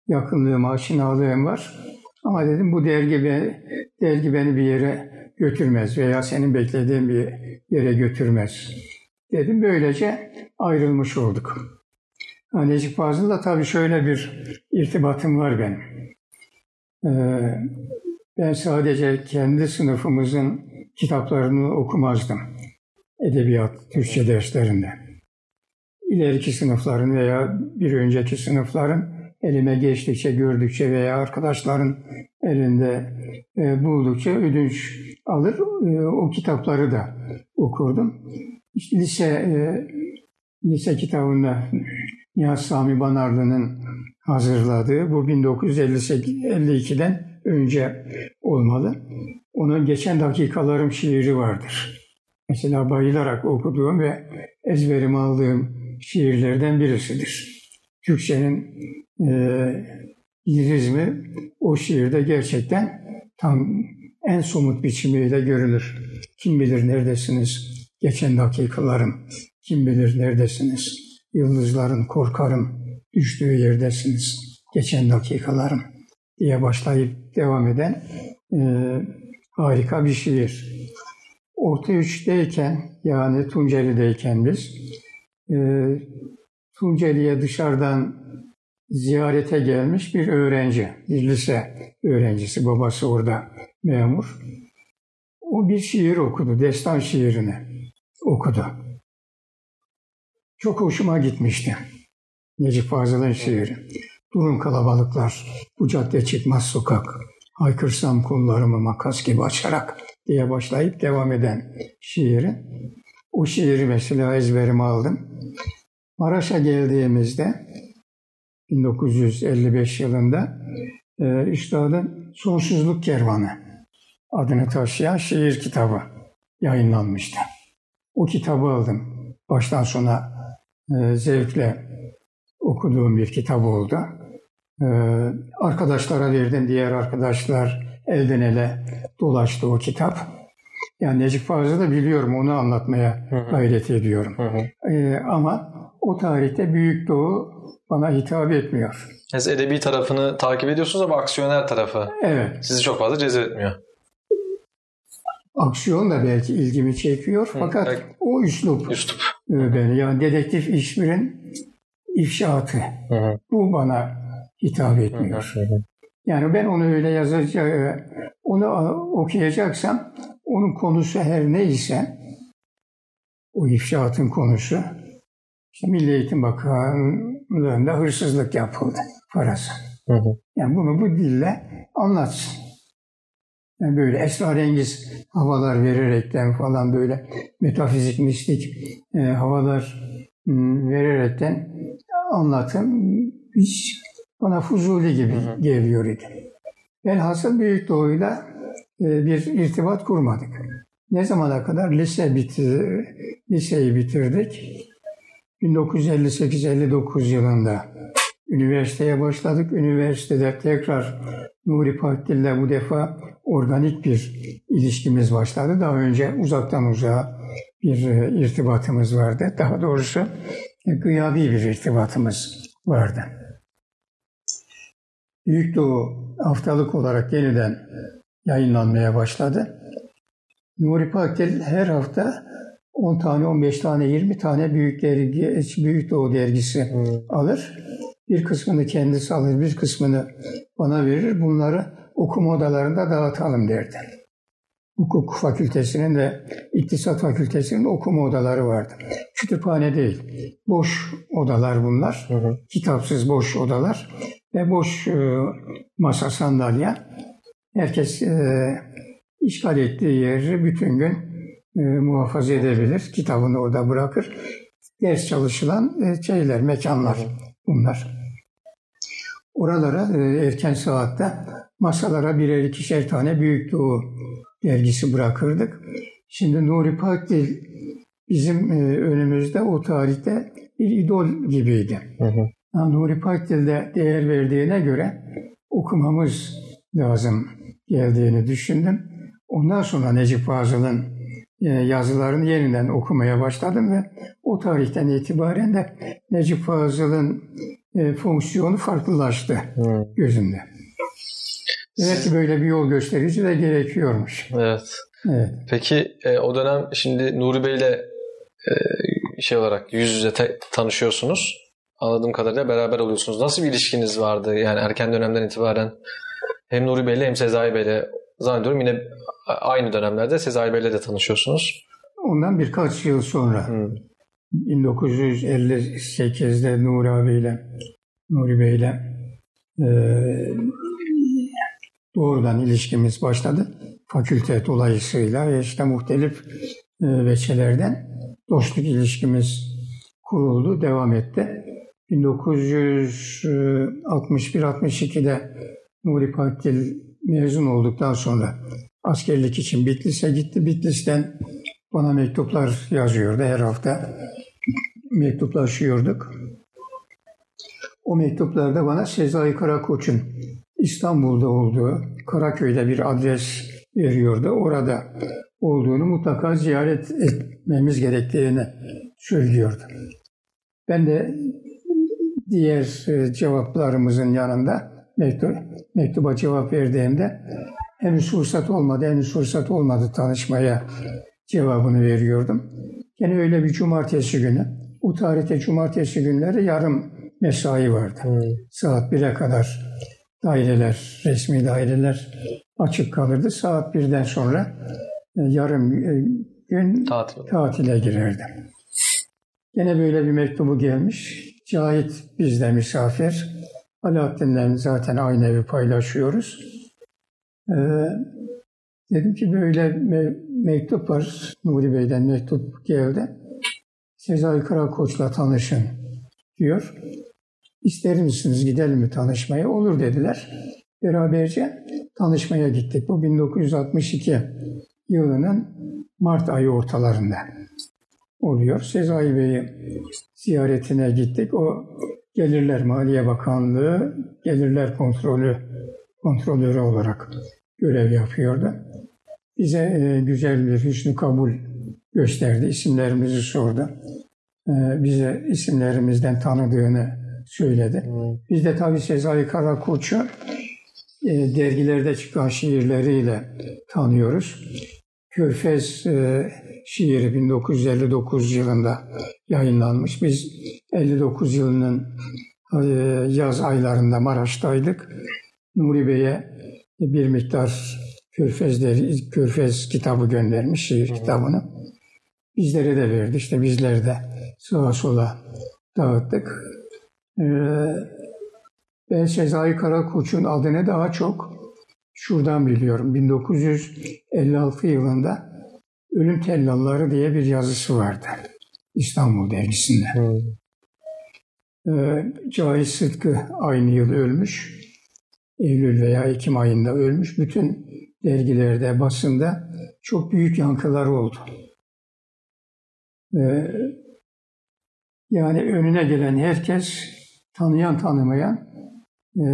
Yakınlığım, aşinalığım var. Ama dedim bu dergi, be, dergi beni bir yere götürmez veya senin beklediğin bir yere götürmez. Dedim böylece ayrılmış olduk. Necip Fazıl'la tabii şöyle bir irtibatım var benim. Ee, ben sadece kendi sınıfımızın kitaplarını okumazdım. Edebiyat, Türkçe derslerinde. İleriki sınıfların veya bir önceki sınıfların elime geçtikçe, gördükçe veya arkadaşların elinde e, buldukça ödünç alır. E, o kitapları da okurdum. İşte lise e, lise kitabında Nihat Sami Banarlı'nın hazırladığı bu 1952'den önce olmalı. Onun Geçen Dakikalarım şiiri vardır. Mesela bayılarak okuduğum ve ezberim aldığım şiirlerden birisidir. Türkçenin e, lirizmi o şiirde gerçekten tam en somut biçimiyle görülür. Kim bilir neredesiniz geçen dakikalarım, kim bilir neredesiniz, yıldızların korkarım, düştüğü yerdesiniz, geçen dakikalarım diye başlayıp devam eden e, harika bir şiir. Orta üçteyken yani Tunceli'deyken biz e, Tunceli'ye dışarıdan ziyarete gelmiş bir öğrenci, bir lise öğrencisi, babası orada memur. O bir şiir okudu, destan şiirini okudu. Çok hoşuma gitmişti. Necip Fazıl'ın şiiri. Durun kalabalıklar, bu cadde çıkmaz sokak. Haykırsam kollarımı makas gibi açarak diye başlayıp devam eden şiiri. O şiiri mesela ezberime aldım. Maraş'a geldiğimizde 1955 yılında e, Üstad'ın Sonsuzluk Kervanı adını taşıyan şiir kitabı yayınlanmıştı. O kitabı aldım. Baştan sona zevkle okuduğum bir kitap oldu. E, arkadaşlara verdim. Diğer arkadaşlar elden ele dolaştı o kitap. Yani Necip Fazıl'ı da biliyorum. Onu anlatmaya gayret ediyorum. Hı hı. E, ama o tarihte Büyük Doğu bana hitap etmiyor. Siz edebi tarafını takip ediyorsunuz ama aksiyoner tarafı evet. sizi çok fazla cezbetmiyor. Aksiyon da belki ilgimi çekiyor Hı, fakat belki, o üslup, üslup beni yani dedektif işbirin ifşaatı hı hı. bu bana hitap etmiyor. Hı hı. Yani ben onu öyle yazacak, onu okuyacaksam onun konusu her neyse o ifşaatın konusu işte Milli Eğitim Bakanlığı'nda hırsızlık yapıldı parası. Hı hı. Yani bunu bu dille anlatsın. Yani böyle esrarengiz havalar vererekten falan böyle metafizik, mistik e, havalar m, ıı, vererekten anlatım hiç bana fuzuli gibi hı hı. geliyor idi. Velhasıl Büyük Doğu'yla e, bir irtibat kurmadık. Ne zamana kadar lise bitir, liseyi bitirdik. 1958-59 yılında üniversiteye başladık. Üniversitede tekrar Nuri Pakdil'le bu defa organik bir ilişkimiz başladı. Daha önce uzaktan uzağa bir e, irtibatımız vardı. Daha doğrusu e, gıyabi bir irtibatımız vardı. Büyük Doğu haftalık olarak yeniden yayınlanmaya başladı. Nuri Pakdil her hafta 10 tane, 15 tane, 20 tane büyük dergi, Büyük Doğu dergisi hmm. alır. Bir kısmını kendisi alır, bir kısmını bana verir. Bunları okuma odalarında dağıtalım derdi. Hukuk fakültesinin de iktisat fakültesinin de okuma odaları vardı. Kütüphane değil, boş odalar bunlar. Hı hı. Kitapsız boş odalar ve boş e, masa sandalye. Herkes e, işgal ettiği yeri bütün gün e, muhafaza edebilir. Kitabını orada bırakır. Ders çalışılan e, şeyler, mekanlar bunlar. Oralara e, erken saatte masalara birer ikişer tane Büyük Doğu dergisi bırakırdık. Şimdi Nuri Pakdil bizim e, önümüzde o tarihte bir idol gibiydi. Hı hı. Yani Nuri Pakdil'de değer verdiğine göre okumamız lazım geldiğini düşündüm. Ondan sonra Necip Fazıl'ın e, yazılarını yeniden okumaya başladım ve o tarihten itibaren de Necip Fazıl'ın e, fonksiyonu farklılaştı gözümde. Demek ki böyle bir yol gösterici de gerekiyormuş. Evet. evet. Peki e, o dönem şimdi Nuri Bey'le e, şey olarak yüz yüze te- tanışıyorsunuz. Anladığım kadarıyla beraber oluyorsunuz. Nasıl bir ilişkiniz vardı? Yani erken dönemden itibaren hem Nuri Bey'le hem Sezai Bey'le zannediyorum yine aynı dönemlerde Sezai Bey'le de tanışıyorsunuz. Ondan birkaç yıl sonra hmm. 1958'de Nuri abiyle Nuri Bey'le e, doğrudan ilişkimiz başladı. Fakülte dolayısıyla işte muhtelif e, veçelerden dostluk ilişkimiz kuruldu, devam etti. 1961-62'de Nuri Pakdil mezun olduktan sonra askerlik için Bitlis'e gitti. Bitlis'ten bana mektuplar yazıyordu her hafta. Mektuplaşıyorduk. O mektuplarda bana Sezai Karakoç'un İstanbul'da olduğu Karaköy'de bir adres veriyordu. Orada olduğunu mutlaka ziyaret etmemiz gerektiğini söylüyordu. Ben de diğer e, cevaplarımızın yanında mektup, mektuba cevap verdiğimde henüz fırsat olmadı, henüz fırsat olmadı tanışmaya cevabını veriyordum. Yine öyle bir cumartesi günü, bu tarihte cumartesi günleri yarım mesai vardı. Hmm. Saat 1'e kadar daireler, resmi daireler açık kalırdı. Saat 1'den sonra e, yarım e, gün Tatil. tatile girerdim. Yine böyle bir mektubu gelmiş. Cahit bizde misafir. Alaaddin'le zaten aynı evi paylaşıyoruz. Ee, dedim ki böyle me- mektup var. Nuri Bey'den mektup geldi. Sezai Karakoç'la tanışın diyor. İster misiniz gidelim mi tanışmaya? Olur dediler. Beraberce tanışmaya gittik. Bu 1962 yılının Mart ayı ortalarında oluyor. Sezai Bey'i ziyaretine gittik. O Gelirler Maliye Bakanlığı Gelirler Kontrolü kontrolörü olarak görev yapıyordu. Bize e, güzel bir hüsnü kabul gösterdi. İsimlerimizi sordu. E, bize isimlerimizden tanıdığını söyledi. Hmm. Biz de tabii Sezai Karakoç'u e, dergilerde çıkan şiirleriyle tanıyoruz. Körfez e, şiiri 1959 yılında yayınlanmış. Biz 59 yılının e, yaz aylarında Maraş'taydık. Nuri Bey'e bir miktar Körfez, Körfez kitabı göndermiş, şiir kitabını. Bizlere de verdi. İşte bizler de sağa sola dağıttık. Ee, ben Sezai Karakoç'un adını daha çok şuradan biliyorum. 1956 yılında Ölüm Tellalları diye bir yazısı vardı. İstanbul dergisinde. Hmm. Ee, Cahit Sıtkı aynı yıl ölmüş. Eylül veya Ekim ayında ölmüş. Bütün dergilerde, basında çok büyük yankıları oldu. Ee, yani önüne gelen herkes tanıyan tanımayan e,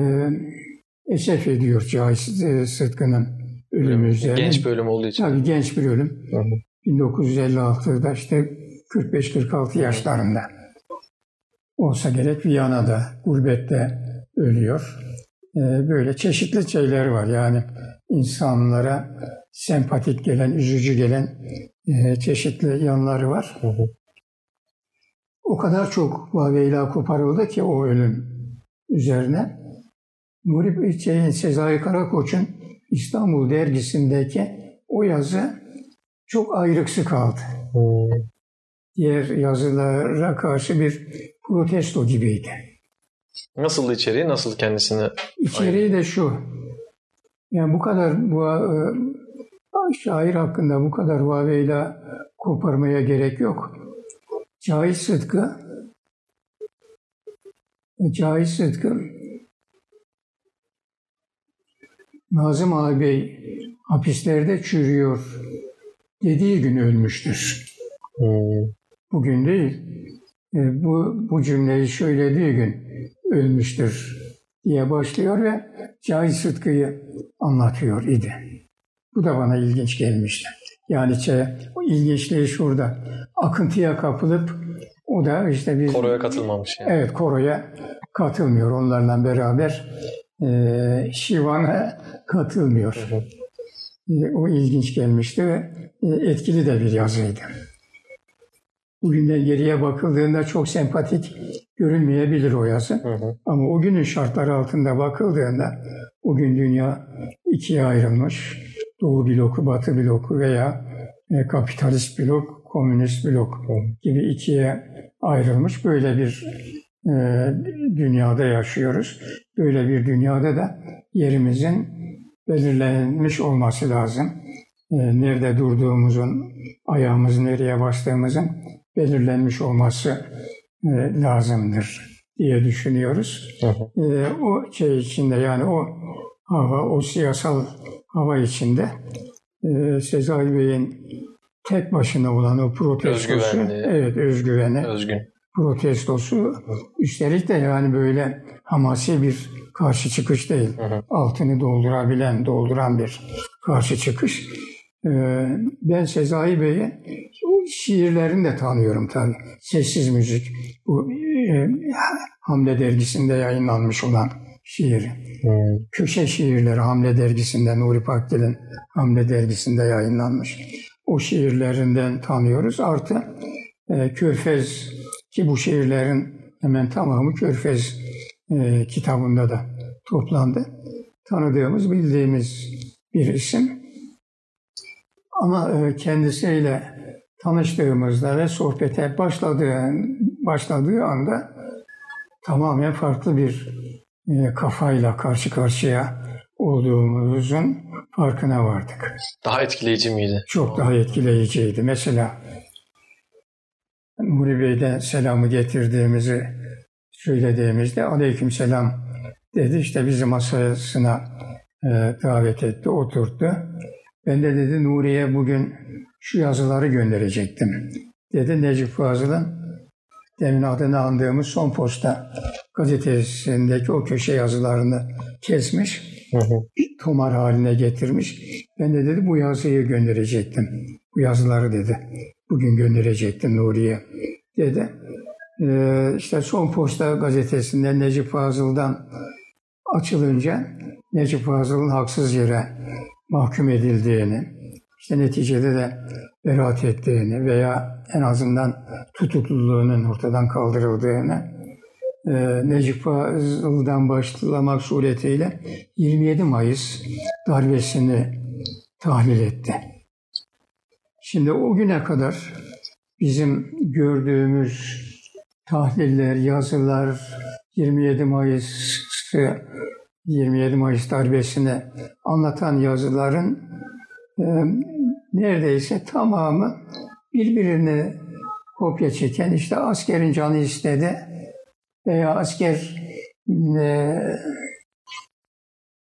esef ediyor Cahit e, Sıtkı'nın ölümü üzerine. Genç bir ölüm olduğu için. Tabii genç bir ölüm. Hı hı. 1956'da işte 45-46 yaşlarında olsa gerek Viyana'da, gurbette ölüyor. Ee, böyle çeşitli şeyler var yani insanlara sempatik gelen, üzücü gelen e, çeşitli yanları var. Hı hı. O kadar çok Vaveyla koparıldı ki o ölüm üzerine. Nuri şeyin, Sezai Karakoç'un İstanbul dergisindeki o yazı çok ayrıksı kaldı. Hmm. Diğer yazılara karşı bir protesto gibiydi. Nasıl içeriği, nasıl kendisini? İçeriği de şu. Yani bu kadar bu e, şair hakkında bu kadar vaveyla koparmaya gerek yok. Cahit Sıtkı Cahit Sıtkı Nazım ağabey hapislerde çürüyor dediği gün ölmüştür. Bugün değil. E, bu, bu cümleyi söylediği gün ölmüştür diye başlıyor ve Cahit Sıtkı'yı anlatıyor idi. Bu da bana ilginç gelmişti. Yani şey, o ilginçliği şurada. Akıntıya kapılıp o da işte bir... Koroya katılmamış yani. Evet koroya katılmıyor. Onlarla beraber e, Şivan'a katılmıyor. Hı hı. E, o ilginç gelmişti ve e, etkili de bir yazıydı. Bugünden geriye bakıldığında çok sempatik görünmeyebilir o yazı. Hı hı. Ama o günün şartları altında bakıldığında o gün dünya ikiye ayrılmış. Doğu bloku, Batı bloku veya e, kapitalist blok, komünist blok gibi ikiye ayrılmış. Böyle bir e, dünyada yaşıyoruz. Böyle bir dünyada da yerimizin belirlenmiş olması lazım. E, nerede durduğumuzun, ayağımız nereye bastığımızın belirlenmiş olması e, lazımdır diye düşünüyoruz. E, o şey içinde yani o hava, o siyasal hava içinde e, Sezai Bey'in tek başına olan o protestosu, Özgüvenli. evet özgüveni, Özgün. protestosu üstelik de yani böyle hamasi bir karşı çıkış değil. Hı hı. Altını doldurabilen, dolduran bir karşı çıkış. Ee, ben Sezai Bey'i şiirlerini de tanıyorum tabii. Sessiz müzik. Bu e, Hamle dergisinde yayınlanmış olan şiiri. Hmm. Köşe şiirleri Hamle dergisinde, Nuri Pakdil'in Hamle dergisinde yayınlanmış. O şiirlerinden tanıyoruz. Artı e, Körfez ki bu şiirlerin hemen tamamı Körfez e, kitabında da toplandı. Tanıdığımız, bildiğimiz bir isim. Ama e, kendisiyle tanıştığımızda ve sohbete başladığı, başladığı anda tamamen farklı bir e, kafayla karşı karşıya olduğumuzun farkına vardık. Daha etkileyici miydi? Çok daha etkileyiciydi. Mesela Nuri Bey'den selamı getirdiğimizi söylediğimizde aleyküm selam dedi. İşte bizi masasına e, davet etti, oturttu. Ben de dedi Nuri'ye bugün şu yazıları gönderecektim. Dedi Necip Fazıl'ın demin adını andığımız Son Posta gazetesindeki o köşe yazılarını kesmiş. Hı. Tomar haline getirmiş. Ben de dedi bu yazıyı gönderecektim. Bu yazıları dedi. Bugün gönderecektim Nuri'ye dedi. Ee, işte Son Posta gazetesinde Necip Fazıl'dan açılınca Necip Fazıl'ın haksız yere mahkum edildiğini, işte neticede de beraat ettiğini veya en azından tutukluluğunun ortadan kaldırıldığını Necip Fazıl'dan başlamak suretiyle 27 Mayıs darbesini tahlil etti. Şimdi o güne kadar bizim gördüğümüz tahliller, yazılar, 27 Mayıs'ı 27 Mayıs darbesini anlatan yazıların e, neredeyse tamamı birbirini kopya çeken işte askerin canı istedi veya asker e,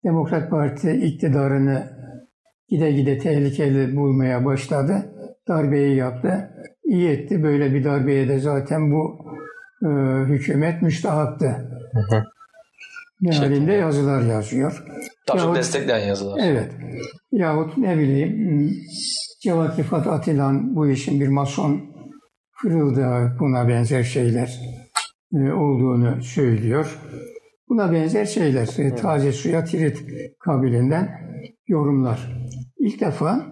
Demokrat Parti iktidarını gide gide tehlikeli bulmaya başladı. Darbeyi yaptı. İyi etti. Böyle bir darbeye de zaten bu e, hükümet müstahaktı. Hı hı. Mealinde yazılar yazıyor. Daha çok destekleyen yazılar. Evet. Yahut ne bileyim Cevat Rifat Atilan bu işin bir mason fırıldağı buna benzer şeyler olduğunu söylüyor. Buna benzer şeyler e, taze suya tirit kabilinden yorumlar. İlk defa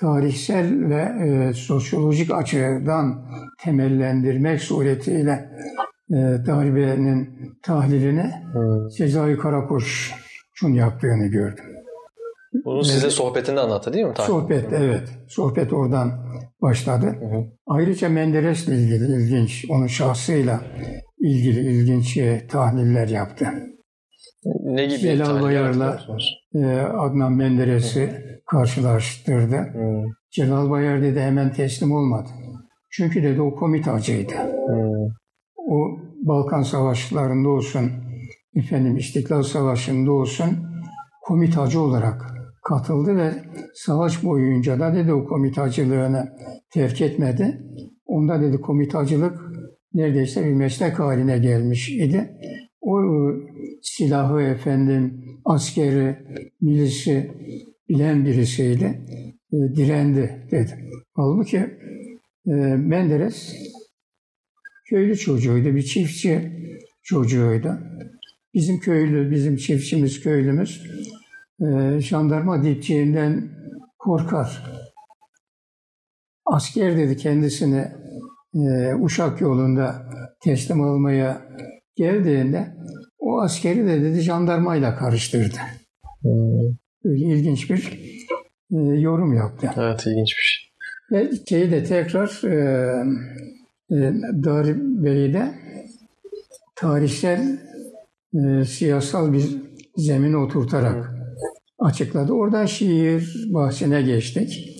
tarihsel ve e, sosyolojik açıdan temellendirmek suretiyle e, darbenin tahlilini. Sezai Karakoç'un yaptığını gördüm. Bunu size sohbetinde anlattı değil mi? Sohbet, evet. Sohbet oradan başladı. Hı hı. Ayrıca Menderes'le ilgili ilginç, onun şahsıyla ilgili ilginç e, tahliller yaptı. Ne gibi Celal Bayar'la e, Adnan Menderes'i karşılaştırdı. Hı. Celal Bayar dedi hemen teslim olmadı. Çünkü dedi o komitacıydı. Hı o Balkan Savaşlarında olsun, efendim İstiklal Savaşı'nda olsun komitacı olarak katıldı ve savaş boyunca da dedi o komitacılığını terk etmedi. Onda dedi komitacılık neredeyse bir meslek haline gelmiş idi. O silahı efendim, askeri, milisi bilen birisiydi. E, direndi dedi. Halbuki e, Menderes köylü çocuğuydu, bir çiftçi çocuğuydu. Bizim köylü, bizim çiftçimiz, köylümüz e, jandarma dipçiğinden korkar. Asker dedi kendisini e, Uşak yolunda teslim almaya geldiğinde o askeri de dedi jandarmayla karıştırdı. Hmm. Öyle ilginç bir e, yorum yaptı. Evet ilginçmiş. Ve şeyi de tekrar e, e, Dari Bey'i de tarihsel e, siyasal bir zemine oturtarak açıkladı. Oradan şiir bahsine geçtik.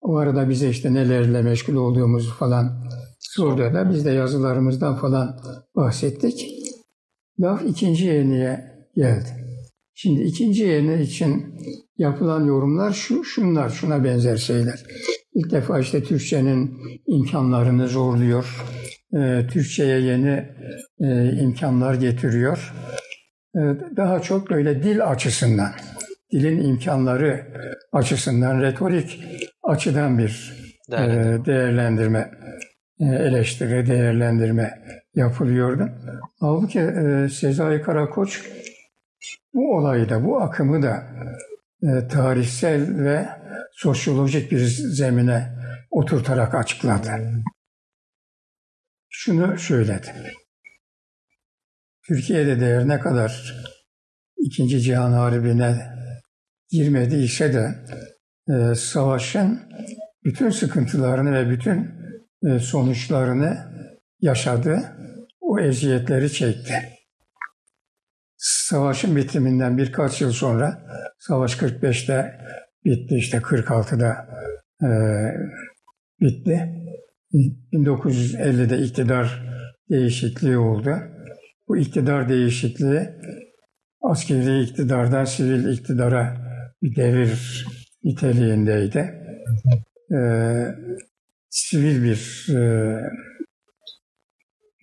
O arada bize işte nelerle meşgul olduğumuzu falan sordu da biz de yazılarımızdan falan bahsettik. Laf ikinci yeniye geldi. Şimdi ikinci yeni için yapılan yorumlar şu, şunlar, şuna benzer şeyler. İlk defa işte Türkçenin imkanlarını zorluyor. Ee, Türkçe'ye yeni e, imkanlar getiriyor. Ee, daha çok böyle dil açısından, dilin imkanları açısından, retorik açıdan bir Değerlendirme. e, değerlendirme, e, eleştiri, değerlendirme yapılıyordu. Halbuki e, Sezai Karakoç bu olayı da, bu akımı da tarihsel ve sosyolojik bir zemine oturtarak açıkladı. Şunu söyledi. Türkiye'de değer ne kadar İkinci Cihan Harbi'ne girmediyse de e, savaşın bütün sıkıntılarını ve bütün e, sonuçlarını yaşadı, o eziyetleri çekti. Savaşın bitiminden birkaç yıl sonra, savaş 45'te bitti, işte 46'da e, bitti. 1950'de iktidar değişikliği oldu. Bu iktidar değişikliği askeri iktidardan sivil iktidara bir devir niteliğindeydi. Ee, sivil bir e,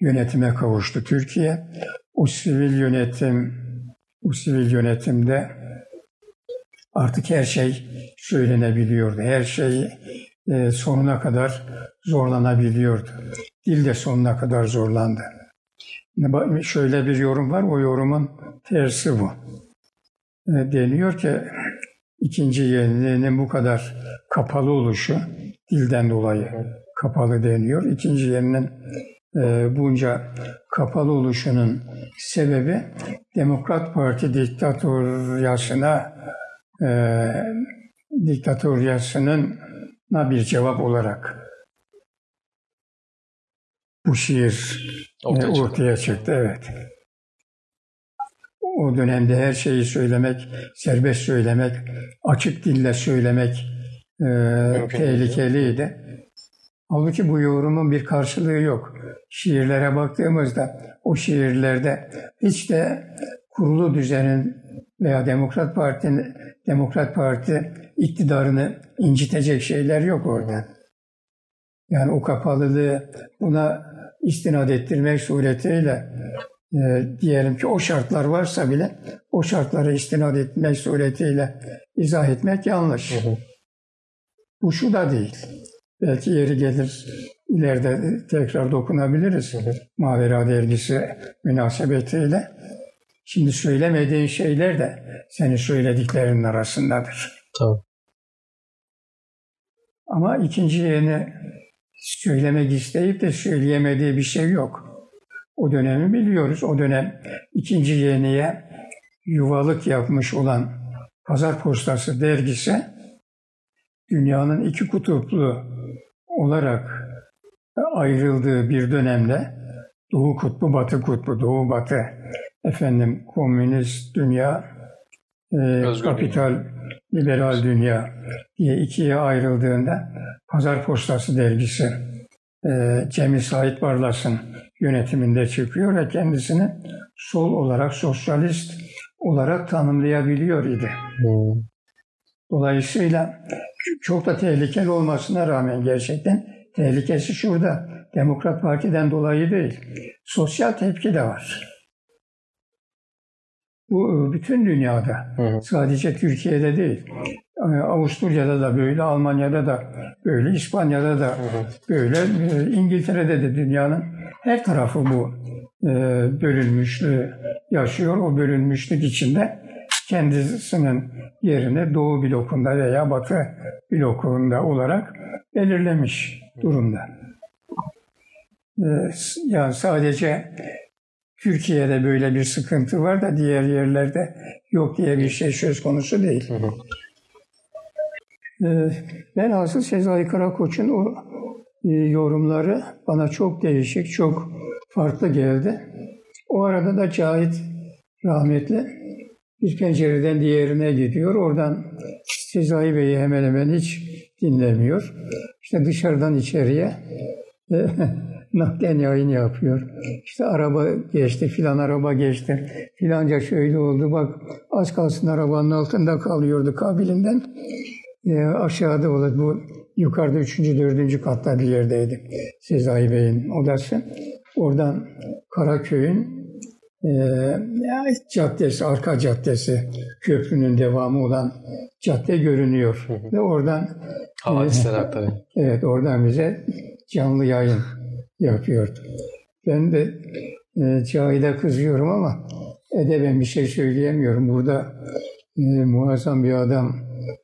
yönetime kavuştu Türkiye. O sivil yönetim, bu sivil yönetimde artık her şey söylenebiliyordu. Her şey e, sonuna kadar zorlanabiliyordu. Dil de sonuna kadar zorlandı. Şöyle bir yorum var, o yorumun tersi bu. E, deniyor ki ikinci yeniliğinin bu kadar kapalı oluşu dilden dolayı kapalı deniyor. İkinci yeninin e, bunca kapalı oluşunun sebebi Demokrat Parti diktatoryasına e, diktatoryasının bir cevap olarak bu şiir Ortaya e, çıktı. ortaya çıktı. Evet. O dönemde her şeyi söylemek, serbest söylemek, açık dille söylemek e, tehlikeliydi. Halbuki bu yorumun bir karşılığı yok. Şiirlere baktığımızda o şiirlerde hiç de kurulu düzenin veya Demokrat Parti'nin Demokrat Parti iktidarını incitecek şeyler yok orada. Yani o kapalılığı buna istinad ettirmek suretiyle e, diyelim ki o şartlar varsa bile o şartlara istinad etmek suretiyle izah etmek yanlış. Hı hı. Bu şu da değil. Belki yeri gelir ileride tekrar dokunabiliriz. Mavera dergisi münasebetiyle. Şimdi söylemediğin şeyler de senin söylediklerinin arasındadır. Tabii. Ama ikinci yeni söylemek isteyip de söyleyemediği bir şey yok. O dönemi biliyoruz. O dönem ikinci yeniye yuvalık yapmış olan Pazar Postası dergisi dünyanın iki kutuplu olarak ayrıldığı bir dönemde Doğu kutbu, Batı kutbu, Doğu Batı efendim komünist dünya, e, Özgür kapital liberal dünya diye ikiye ayrıldığında Pazar Postası dergisi e, Cemil Sait Barlas'ın yönetiminde çıkıyor ve kendisini sol olarak, sosyalist olarak tanımlayabiliyor idi. Hmm. Dolayısıyla çok da tehlikeli olmasına rağmen gerçekten tehlikesi şurada. Demokrat Parti'den dolayı değil. Sosyal tepki de var. Bu e, bütün dünyada. Hı hı. Sadece Türkiye'de değil. E, Avusturya'da da böyle, Almanya'da da böyle, İspanya'da da hı hı. böyle, e, İngiltere'de de dünyanın her tarafı bu bölünmüşlüğü yaşıyor. O bölünmüşlük içinde kendisinin yerine Doğu blokunda veya Batı blokunda olarak belirlemiş durumda. Yani sadece Türkiye'de böyle bir sıkıntı var da diğer yerlerde yok diye bir şey söz konusu değil. Hı hı. Ee, velhasıl Sezai Karakoç'un o e, yorumları bana çok değişik, çok farklı geldi. O arada da Cahit rahmetli bir pencereden diğerine gidiyor. Oradan Sezai Bey'i hemen hemen hiç dinlemiyor. İşte dışarıdan içeriye naklen yayın yapıyor. İşte araba geçti, filan araba geçti, filanca şöyle oldu. Bak az kalsın arabanın altında kalıyordu kabilinden. E, aşağıda olur bu yukarıda üçüncü, dördüncü katta bir yerdeydi Sezai Bey'in odası. Oradan Karaköy'ün e, caddesi, arka caddesi, köprünün devamı olan cadde görünüyor. Ve oradan Havadisler aktarıyor. Evet, oradan bize canlı yayın yapıyordu. Ben de e, Cahide kızıyorum ama edeben bir şey söyleyemiyorum. Burada e, muazzam bir adam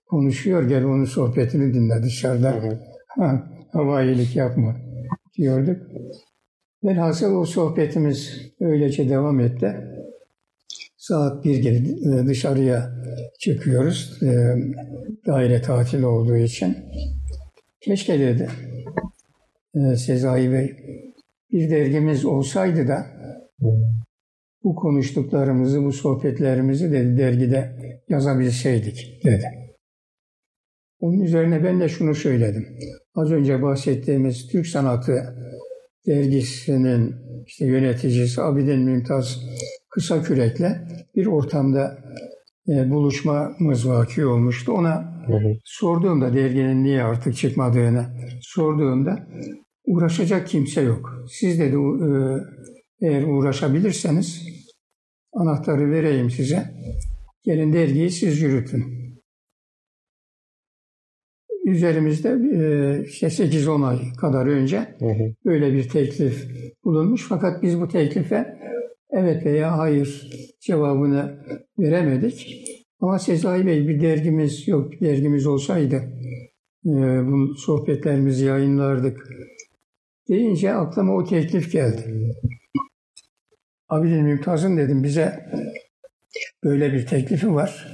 konuşuyor. Gel onun sohbetini dinle dışarıda. Hı hı. Ha, havailik yapma diyorduk. Velhasıl o sohbetimiz öylece devam etti. Saat bir gibi e, dışarıya çıkıyoruz. E, daire tatil olduğu için. Keşke dedi e, Sezai Bey. Bir dergimiz olsaydı da bu konuştuklarımızı, bu sohbetlerimizi dedi dergide yazabilseydik dedi. Onun üzerine ben de şunu söyledim. Az önce bahsettiğimiz Türk Sanatı dergisinin işte yöneticisi Abidin Mümtaz Kısa Kürek'le bir ortamda buluşmamız vaki olmuştu. Ona hı hı. sorduğumda derginin niye artık çıkmadığını sorduğumda uğraşacak kimse yok. Siz dedi e, eğer uğraşabilirseniz anahtarı vereyim size. Gelin dergiyi siz yürütün. Üzerimizde e, işte 8-10 ay kadar önce hı hı. böyle bir teklif bulunmuş. Fakat biz bu teklife evet veya hayır cevabını veremedik. Ama Sezai Bey bir dergimiz yok. Bir dergimiz olsaydı e, bu sohbetlerimizi yayınlardık deyince aklıma o teklif geldi. Abidin Mümtaz'ın dedim bize böyle bir teklifi var.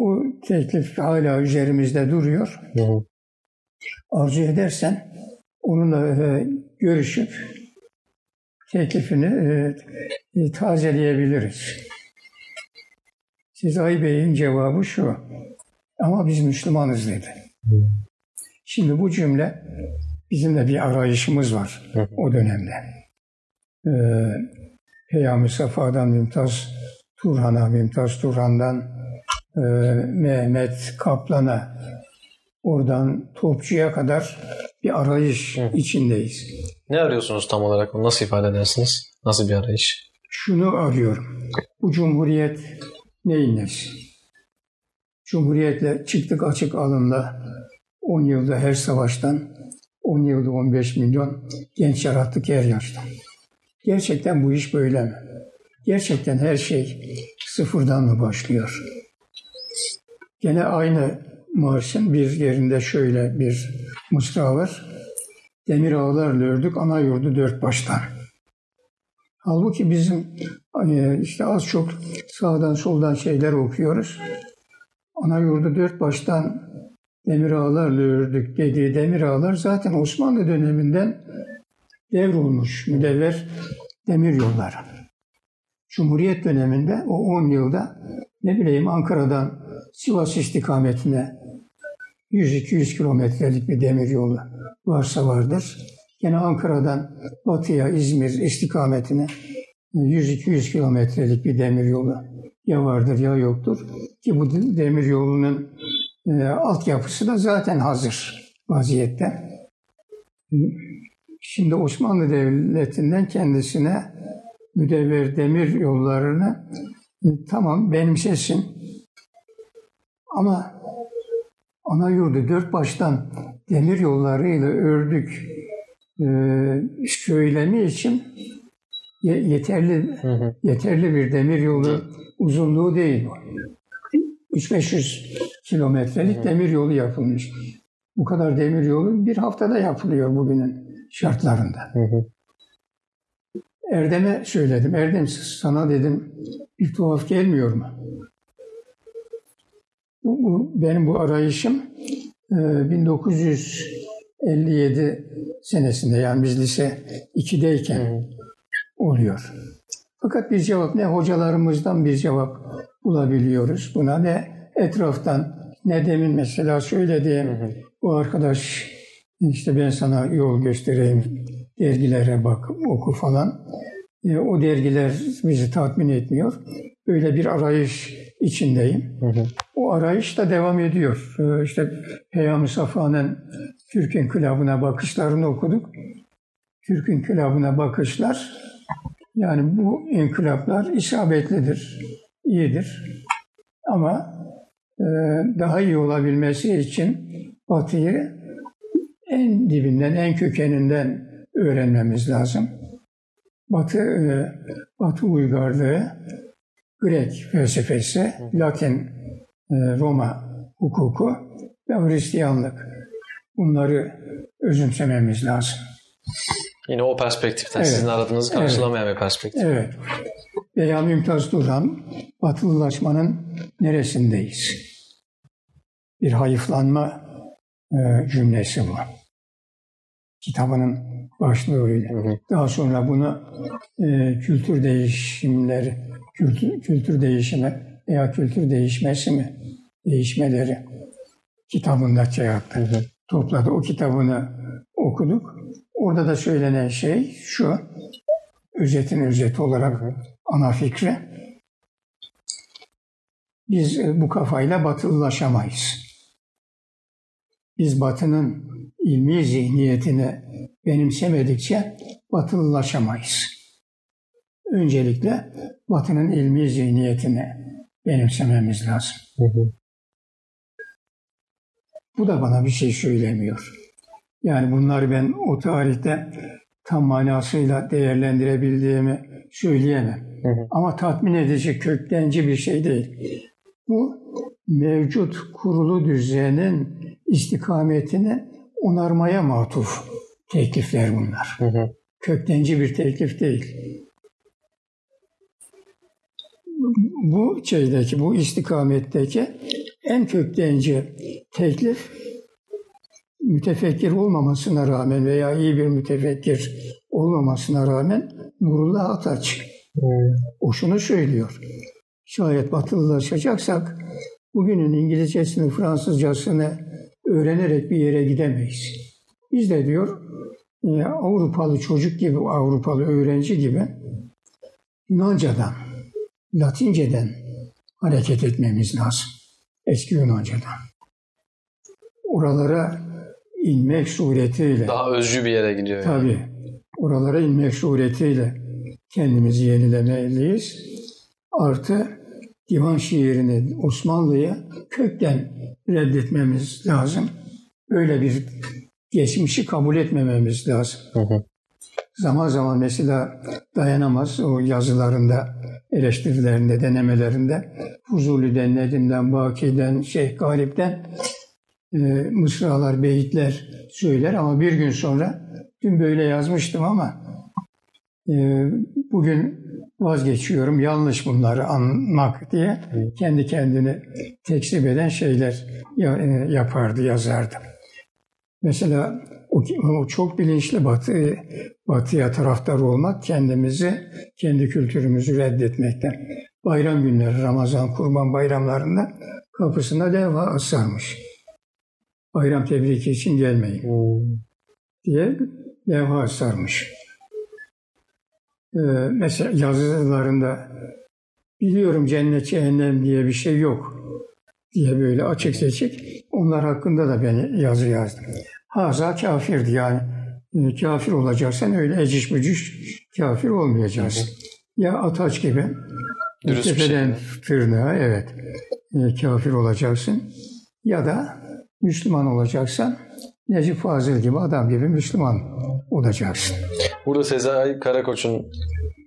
O teklif hala üzerimizde duruyor. Hı hı. Arzu edersen onunla e, görüşüp teklifini e, e, tazeleyebiliriz. Sezai Bey'in cevabı şu. Ama biz Müslümanız dedi. Şimdi bu cümle bizim de bir arayışımız var o dönemde. Ee, Peyami Safa'dan Mümtaz Turhan'a, Mümtaz Turhan'dan e, Mehmet Kaplan'a, oradan Topçu'ya kadar bir arayış içindeyiz. Ne arıyorsunuz tam olarak? Nasıl ifade edersiniz? Nasıl bir arayış? Şunu arıyorum. Bu cumhuriyet neyin? Cumhuriyetle çıktık açık alımda 10 yılda her savaştan 10 yılda 15 milyon genç yarattık her yaşta. Gerçekten bu iş böyle mi? Gerçekten her şey sıfırdan mı başlıyor? Gene aynı marşın bir yerinde şöyle bir mısra var. Demir ağlarla ördük ana yurdu dört baştan. Halbuki bizim e, işte az çok sağdan soldan şeyler okuyoruz. Ana yurdu dört baştan demir ağlarla ördük dediği demir ağlar zaten Osmanlı döneminden devrolmuş müdevver demir yolları. Cumhuriyet döneminde o 10 yılda ne bileyim Ankara'dan Sivas istikametine 100-200 kilometrelik bir demir yolu varsa vardır. Yine Ankara'dan batıya İzmir istikametine 100-200 kilometrelik bir demir yolu ya vardır ya yoktur. Ki bu demir yolunun e, altyapısı da zaten hazır vaziyette. Şimdi Osmanlı Devleti'nden kendisine müdevver demir yollarını e, tamam benimsesin. Ama ana yurdu dört baştan demir yollarıyla ördük e, söylemi için yeterli yeterli bir demir yolu uzunluğu değil bu. 3-500 kilometrelik demir yolu yapılmış. Bu kadar demir yolu bir haftada yapılıyor bugünün şartlarında. Erdem'e söyledim. Erdem sana dedim bir tuhaf gelmiyor mu? Bu, benim bu arayışım 1957 e, senesinde yani biz lise 2'deyken oluyor. Fakat bir cevap ne hocalarımızdan bir cevap bulabiliyoruz buna ne etraftan ne demin mesela söylediğim hı hı. bu arkadaş işte ben sana yol göstereyim dergilere bak oku falan. E, o dergiler bizi tatmin etmiyor. Böyle bir arayış içindeyim. Hı hı. O arayış da devam ediyor. E, işte Peyami Safa'nın Türk İnkılabı'na bakışlarını okuduk. Türk İnkılabı'na bakışlar yani bu inkılaplar isabetlidir, iyidir. Ama e, daha iyi olabilmesi için Batı'yı en dibinden, en kökeninden öğrenmemiz lazım. Batı, e, Batı uygarlığı, Grek felsefesi, Latin, e, Roma hukuku ve Hristiyanlık. Bunları özümsememiz lazım. Yine o perspektiften evet. sizin aradığınızı karşılamayan evet. bir perspektif. Evet. Veya Mümtaz Duran, batılılaşmanın neresindeyiz? Bir hayıflanma e, cümlesi bu. Kitabının başlığı öyle. Hı hı. Daha sonra bunu e, kültür değişimleri, kültür, kültür değişimi veya kültür değişmesi mi, değişmeleri kitabında şey yaptı. Hı hı. Topladı. O kitabını okuduk. Orada da söylenen şey şu, özetin özeti olarak ana fikri. Biz e, bu kafayla batılılaşamayız. Biz batının ilmi zihniyetini benimsemedikçe batılılaşamayız. Öncelikle batının ilmi zihniyetini benimsememiz lazım. Hı hı. Bu da bana bir şey söylemiyor. Yani bunları ben o tarihte tam manasıyla değerlendirebildiğimi söyleyemem. Hı hı. Ama tatmin edici, köktenci bir şey değil. Bu mevcut kurulu düzenin istikametini onarmaya matuf teklifler bunlar. Hı hı. Köktenci bir teklif değil. Bu şeydeki, bu istikametteki en köktenci teklif mütefekkir olmamasına rağmen veya iyi bir mütefekkir olmamasına rağmen Nurullah Ataç hmm. o şunu söylüyor. Şayet batılılaşacaksak bugünün İngilizcesini, Fransızcasını öğrenerek bir yere gidemeyiz. Biz de diyor Avrupalı çocuk gibi, Avrupalı öğrenci gibi Yunanca'dan, Latinceden hareket etmemiz lazım. Eski Yunanca'dan. Oralara inmek suretiyle. Daha özcü bir yere gidiyor. Yani. Tabii. Oralara inmek suretiyle kendimizi yenilemeliyiz. Artı divan şiirini Osmanlı'ya kökten reddetmemiz lazım. Böyle bir geçmişi kabul etmememiz lazım. Hı hı. Zaman zaman mesela dayanamaz o yazılarında, eleştirilerinde, denemelerinde Fuzuli'den, Nedim'den, Baki'den, Şeyh Galip'ten e, mısralar, beyitler söyler ama bir gün sonra dün böyle yazmıştım ama e, bugün vazgeçiyorum yanlış bunları anmak diye kendi kendini tekzip eden şeyler e, yapardı, yazardı. Mesela o, o çok bilinçli batı, batıya taraftar olmak kendimizi, kendi kültürümüzü reddetmekten. Bayram günleri, Ramazan, Kurban bayramlarında kapısına levha asarmış bayram tebriki için gelmeyin hmm. diye levha sarmış. Ee, mesela yazılarında biliyorum cennet cehennem diye bir şey yok diye böyle açık seçik onlar hakkında da ben yazı yazdım. Haza kafirdi yani. Kafir olacaksan öyle eciş bücüş kafir olmayacaksın. Ya Ataç gibi Dürüst tepeden şekilde. tırnağa evet e, kafir olacaksın ya da Müslüman olacaksan Necip Fazıl gibi adam gibi Müslüman olacaksın. Burada Sezai Karakoç'un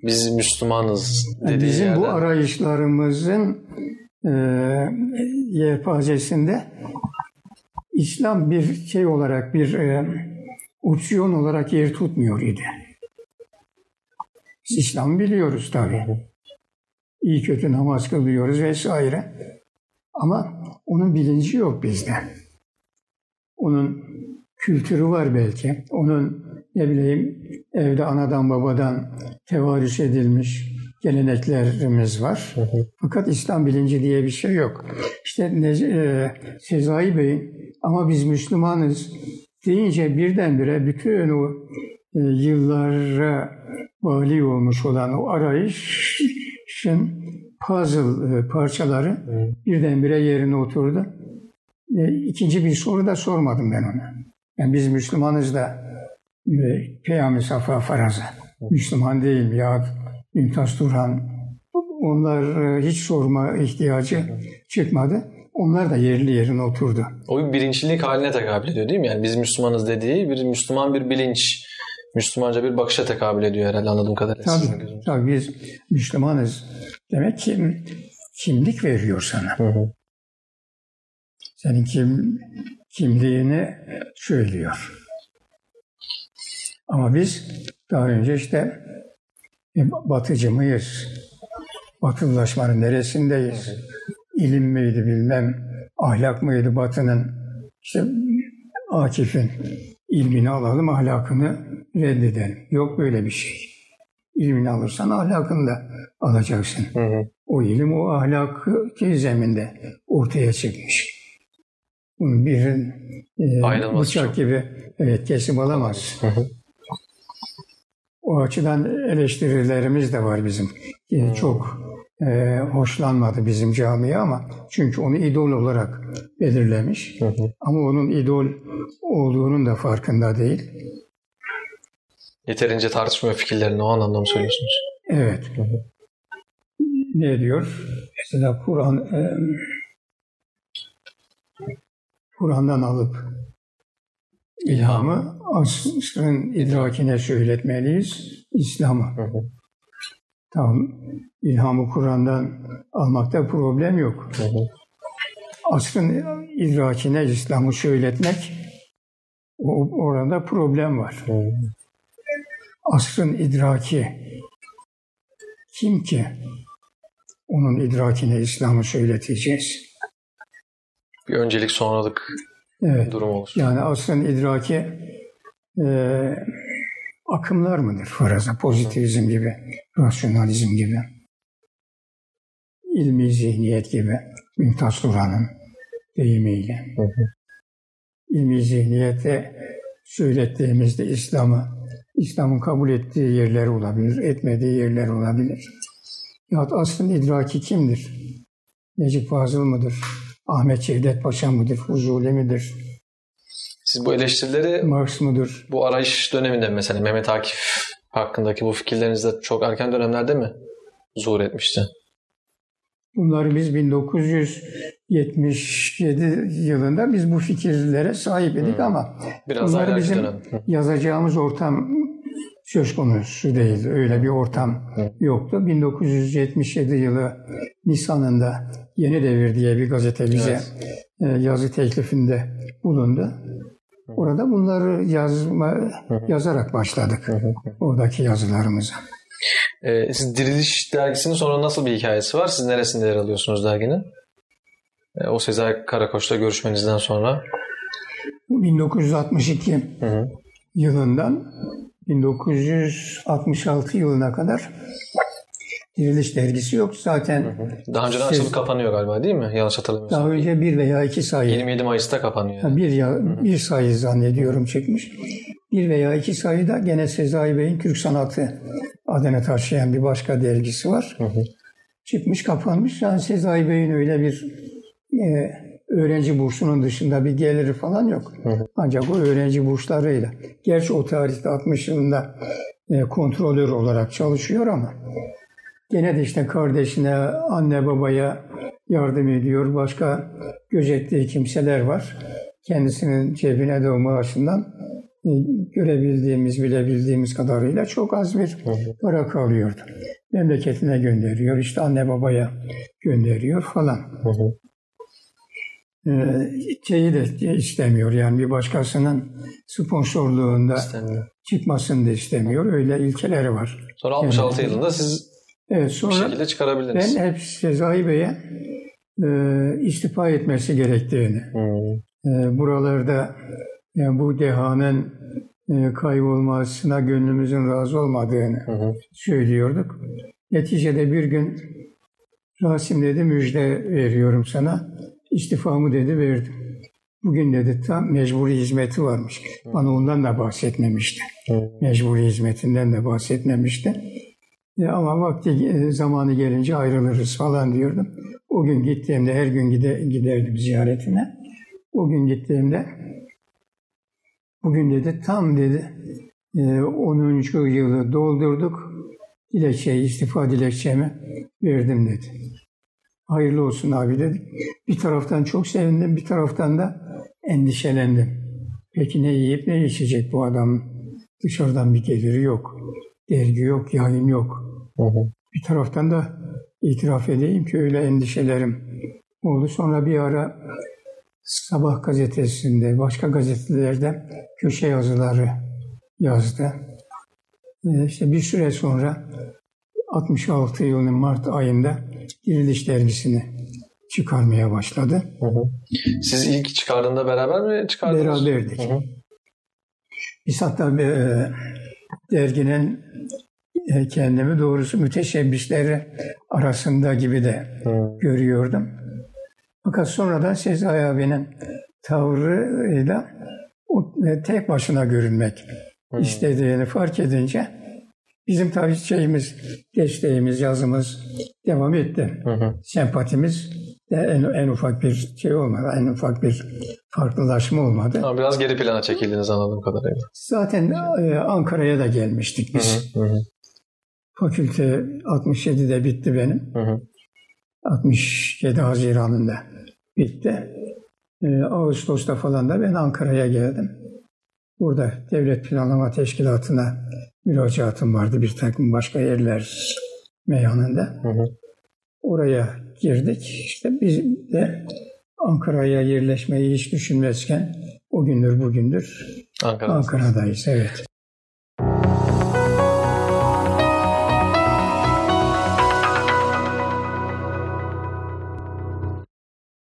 biz Müslümanız Yani dediği Bizim bu yerden- arayışlarımızın e, yelpazesinde İslam bir şey olarak bir e, opsiyon olarak yer tutmuyor idi. Biz İslam'ı biliyoruz tabii. İyi kötü namaz kılıyoruz vesaire. Ama onun bilinci yok bizde. Onun kültürü var belki. Onun ne bileyim evde anadan babadan tevarüs edilmiş geleneklerimiz var. Fakat İslam bilinci diye bir şey yok. İşte Nec- e, Sezai Bey ama biz Müslümanız deyince birdenbire bütün o e, yıllara vali olmuş olan o arayışın puzzle e, parçaları birdenbire yerine oturdu. E, ikinci bir soru da sormadım ben ona. Yani biz Müslümanız da e, Peyami Safa Faraza Müslüman değil ya Mümtaz Turhan onlar e, hiç sorma ihtiyacı çıkmadı. Onlar da yerli yerine oturdu. O bir bilinçlilik haline tekabül ediyor değil mi? Yani biz Müslümanız dediği bir Müslüman bir bilinç, Müslümanca bir bakışa tekabül ediyor herhalde anladığım kadarıyla. Tabii, tabii biz Müslümanız. Demek ki kimlik veriyor sana. Hı hı. Senin kim kimliğini söylüyor. Ama biz daha önce işte batıcı mıyız? Batılılaşmanın neresindeyiz? İlim miydi bilmem, ahlak mıydı batının? İşte Akif'in ilmini alalım, ahlakını reddedelim. Yok böyle bir şey. İlmini alırsan ahlakını da alacaksın. Hı hı. O ilim o ahlaki zeminde ortaya çıkmış. Bunu bir e, bıçak çok. gibi evet kesip alamaz. O açıdan eleştirilerimiz de var bizim. E, Çok e, hoşlanmadı bizim camiye ama çünkü onu idol olarak belirlemiş. Ama onun idol olduğunun da farkında değil. Yeterince tartışmıyor fikirlerini o anlamda mı söylüyorsunuz? Evet. Ne diyor? Mesela Kur'an e, Kur'an'dan alıp ilhamı asrın idrakine söyletmeliyiz. İslam'ı. Tamam. İlhamı Kur'an'dan almakta problem yok. Asrın idrakine İslam'ı söyletmek o, orada problem var. Asrın idraki kim ki onun idrakine İslam'ı söyleteceğiz? Bir öncelik sonralık Evet. durum olur. Yani asrın idraki e, akımlar mıdır faraza? Pozitivizm gibi, rasyonalizm gibi, ilmi zihniyet gibi, Mümtaz Duran'ın deyimiyle. İlmi zihniyete söylettiğimizde İslam'ı, İslam'ın kabul ettiği yerler olabilir, etmediği yerler olabilir. Yahut aslın idraki kimdir? Necip Fazıl mıdır? Ahmet Cevdet Paşa mıdır? Fuzuli midir? Siz bu eleştirileri Marx mıdır? bu arayış döneminde mesela Mehmet Akif hakkındaki bu fikirlerinizde çok erken dönemlerde mi zuhur etmişti? Bunları biz 1977 yılında biz bu fikirlere sahip idik ama Biraz bunları bizim dönem. Yazacağımız ortam söz konusu değil. Öyle bir ortam yoktu. 1977 yılı Nisan'ında Yeni Devir diye bir gazete bize e, yazı teklifinde bulundu. Orada bunları yazma, yazarak başladık. Oradaki yazılarımıza. Ee, siz Diriliş dergisinin sonra nasıl bir hikayesi var? Siz neresinde yer alıyorsunuz derginin? Ee, o Sezai Karakoç'la görüşmenizden sonra. 1962 Hı hı. yılından 1966 yılına kadar Diriliş dergisi yok. Zaten Daha önceden Siz- açılıp kapanıyor galiba değil mi? Yanlış hatırlamıyorsam. daha önce bir veya iki sayı 27 Mayıs'ta kapanıyor. Ha, Bir, ya, bir sayı zannediyorum çıkmış. Bir veya iki sayıda gene Sezai Bey'in Türk Sanatı adını taşıyan bir başka dergisi var. Çıkmış kapanmış. Yani Sezai Bey'in öyle bir e, öğrenci bursunun dışında bir geliri falan yok. Ancak o öğrenci burslarıyla. Gerçi o tarihte 60 yılında e, kontrolör olarak çalışıyor ama Gene de işte kardeşine, anne babaya yardım ediyor. Başka gözettiği kimseler var. Kendisinin cebine de o maaşından e, görebildiğimiz, bilebildiğimiz kadarıyla çok az bir para kalıyordu. Memleketine gönderiyor, işte anne babaya gönderiyor falan. Ee, şeyi de istemiyor yani bir başkasının sponsorluğunda İstemiyor. çıkmasını da istemiyor. Öyle ilkeleri var. Sonra 66 Evet. yılında siz Evet, bir sonra şekilde çıkarabildiniz. ben hep Sezai Bey'e e, istifa etmesi gerektiğini, Hmm. e, buralarda yani bu dehanın e, kaybolmasına gönlümüzün razı olmadığını hı. söylüyorduk. Neticede bir gün Rasim dedi müjde veriyorum sana. İstifamı dedi verdim. Bugün dedi tam mecburi hizmeti varmış. Bana ondan da bahsetmemişti. Mecburi hizmetinden de bahsetmemişti. Ya ama vakti e, zamanı gelince ayrılırız falan diyordum. O gün gittiğimde her gün gide, giderdim ziyaretine. O gün gittiğimde bugün dedi tam dedi e, 10. yılı doldurduk. Dilekçeyi, istifa dilekçemi verdim dedi. Hayırlı olsun abi dedik. Bir taraftan çok sevindim, bir taraftan da endişelendim. Peki ne yiyip ne içecek bu adam? Dışarıdan bir geliri yok. Dergi yok, yayın yok. Hı hı. Bir taraftan da itiraf edeyim ki öyle endişelerim oldu. Sonra bir ara Sabah gazetesinde, başka gazetelerde köşe yazıları yazdı. Ee, İşte bir süre sonra 66 yılının Mart ayında Diriliş dergisini çıkarmaya başladı. Hı hı. Siz ilk çıkardığında beraber mi çıkardınız? Beraberdik. Hı hı. Biz hatta e, derginin e, kendimi doğrusu müteşebbisleri arasında gibi de Hı. görüyordum. Fakat sonradan Sezai abinin tavrıyla o e, tek başına görünmek Hı. istediğini fark edince bizim tabii şeyimiz, desteğimiz, yazımız devam etti. Hı hı. Sempatimiz de en, en ufak bir şey olmadı, en ufak bir farklılaşma olmadı. Ama biraz geri plana çekildiniz anladığım kadarıyla. Zaten e, Ankara'ya da gelmiştik biz. hı. Hı hı. Fakülte 67'de bitti benim. Hı hı. 67 Haziran'ında bitti. Ee, Ağustos'ta falan da ben Ankara'ya geldim. Burada Devlet Planlama Teşkilatı'na müracaatım vardı bir takım başka yerler meyhanında. Hı hı. Oraya girdik. İşte biz de Ankara'ya yerleşmeyi hiç düşünmezken o gündür bugündür Ankara'da. Ankara'dayız. Evet.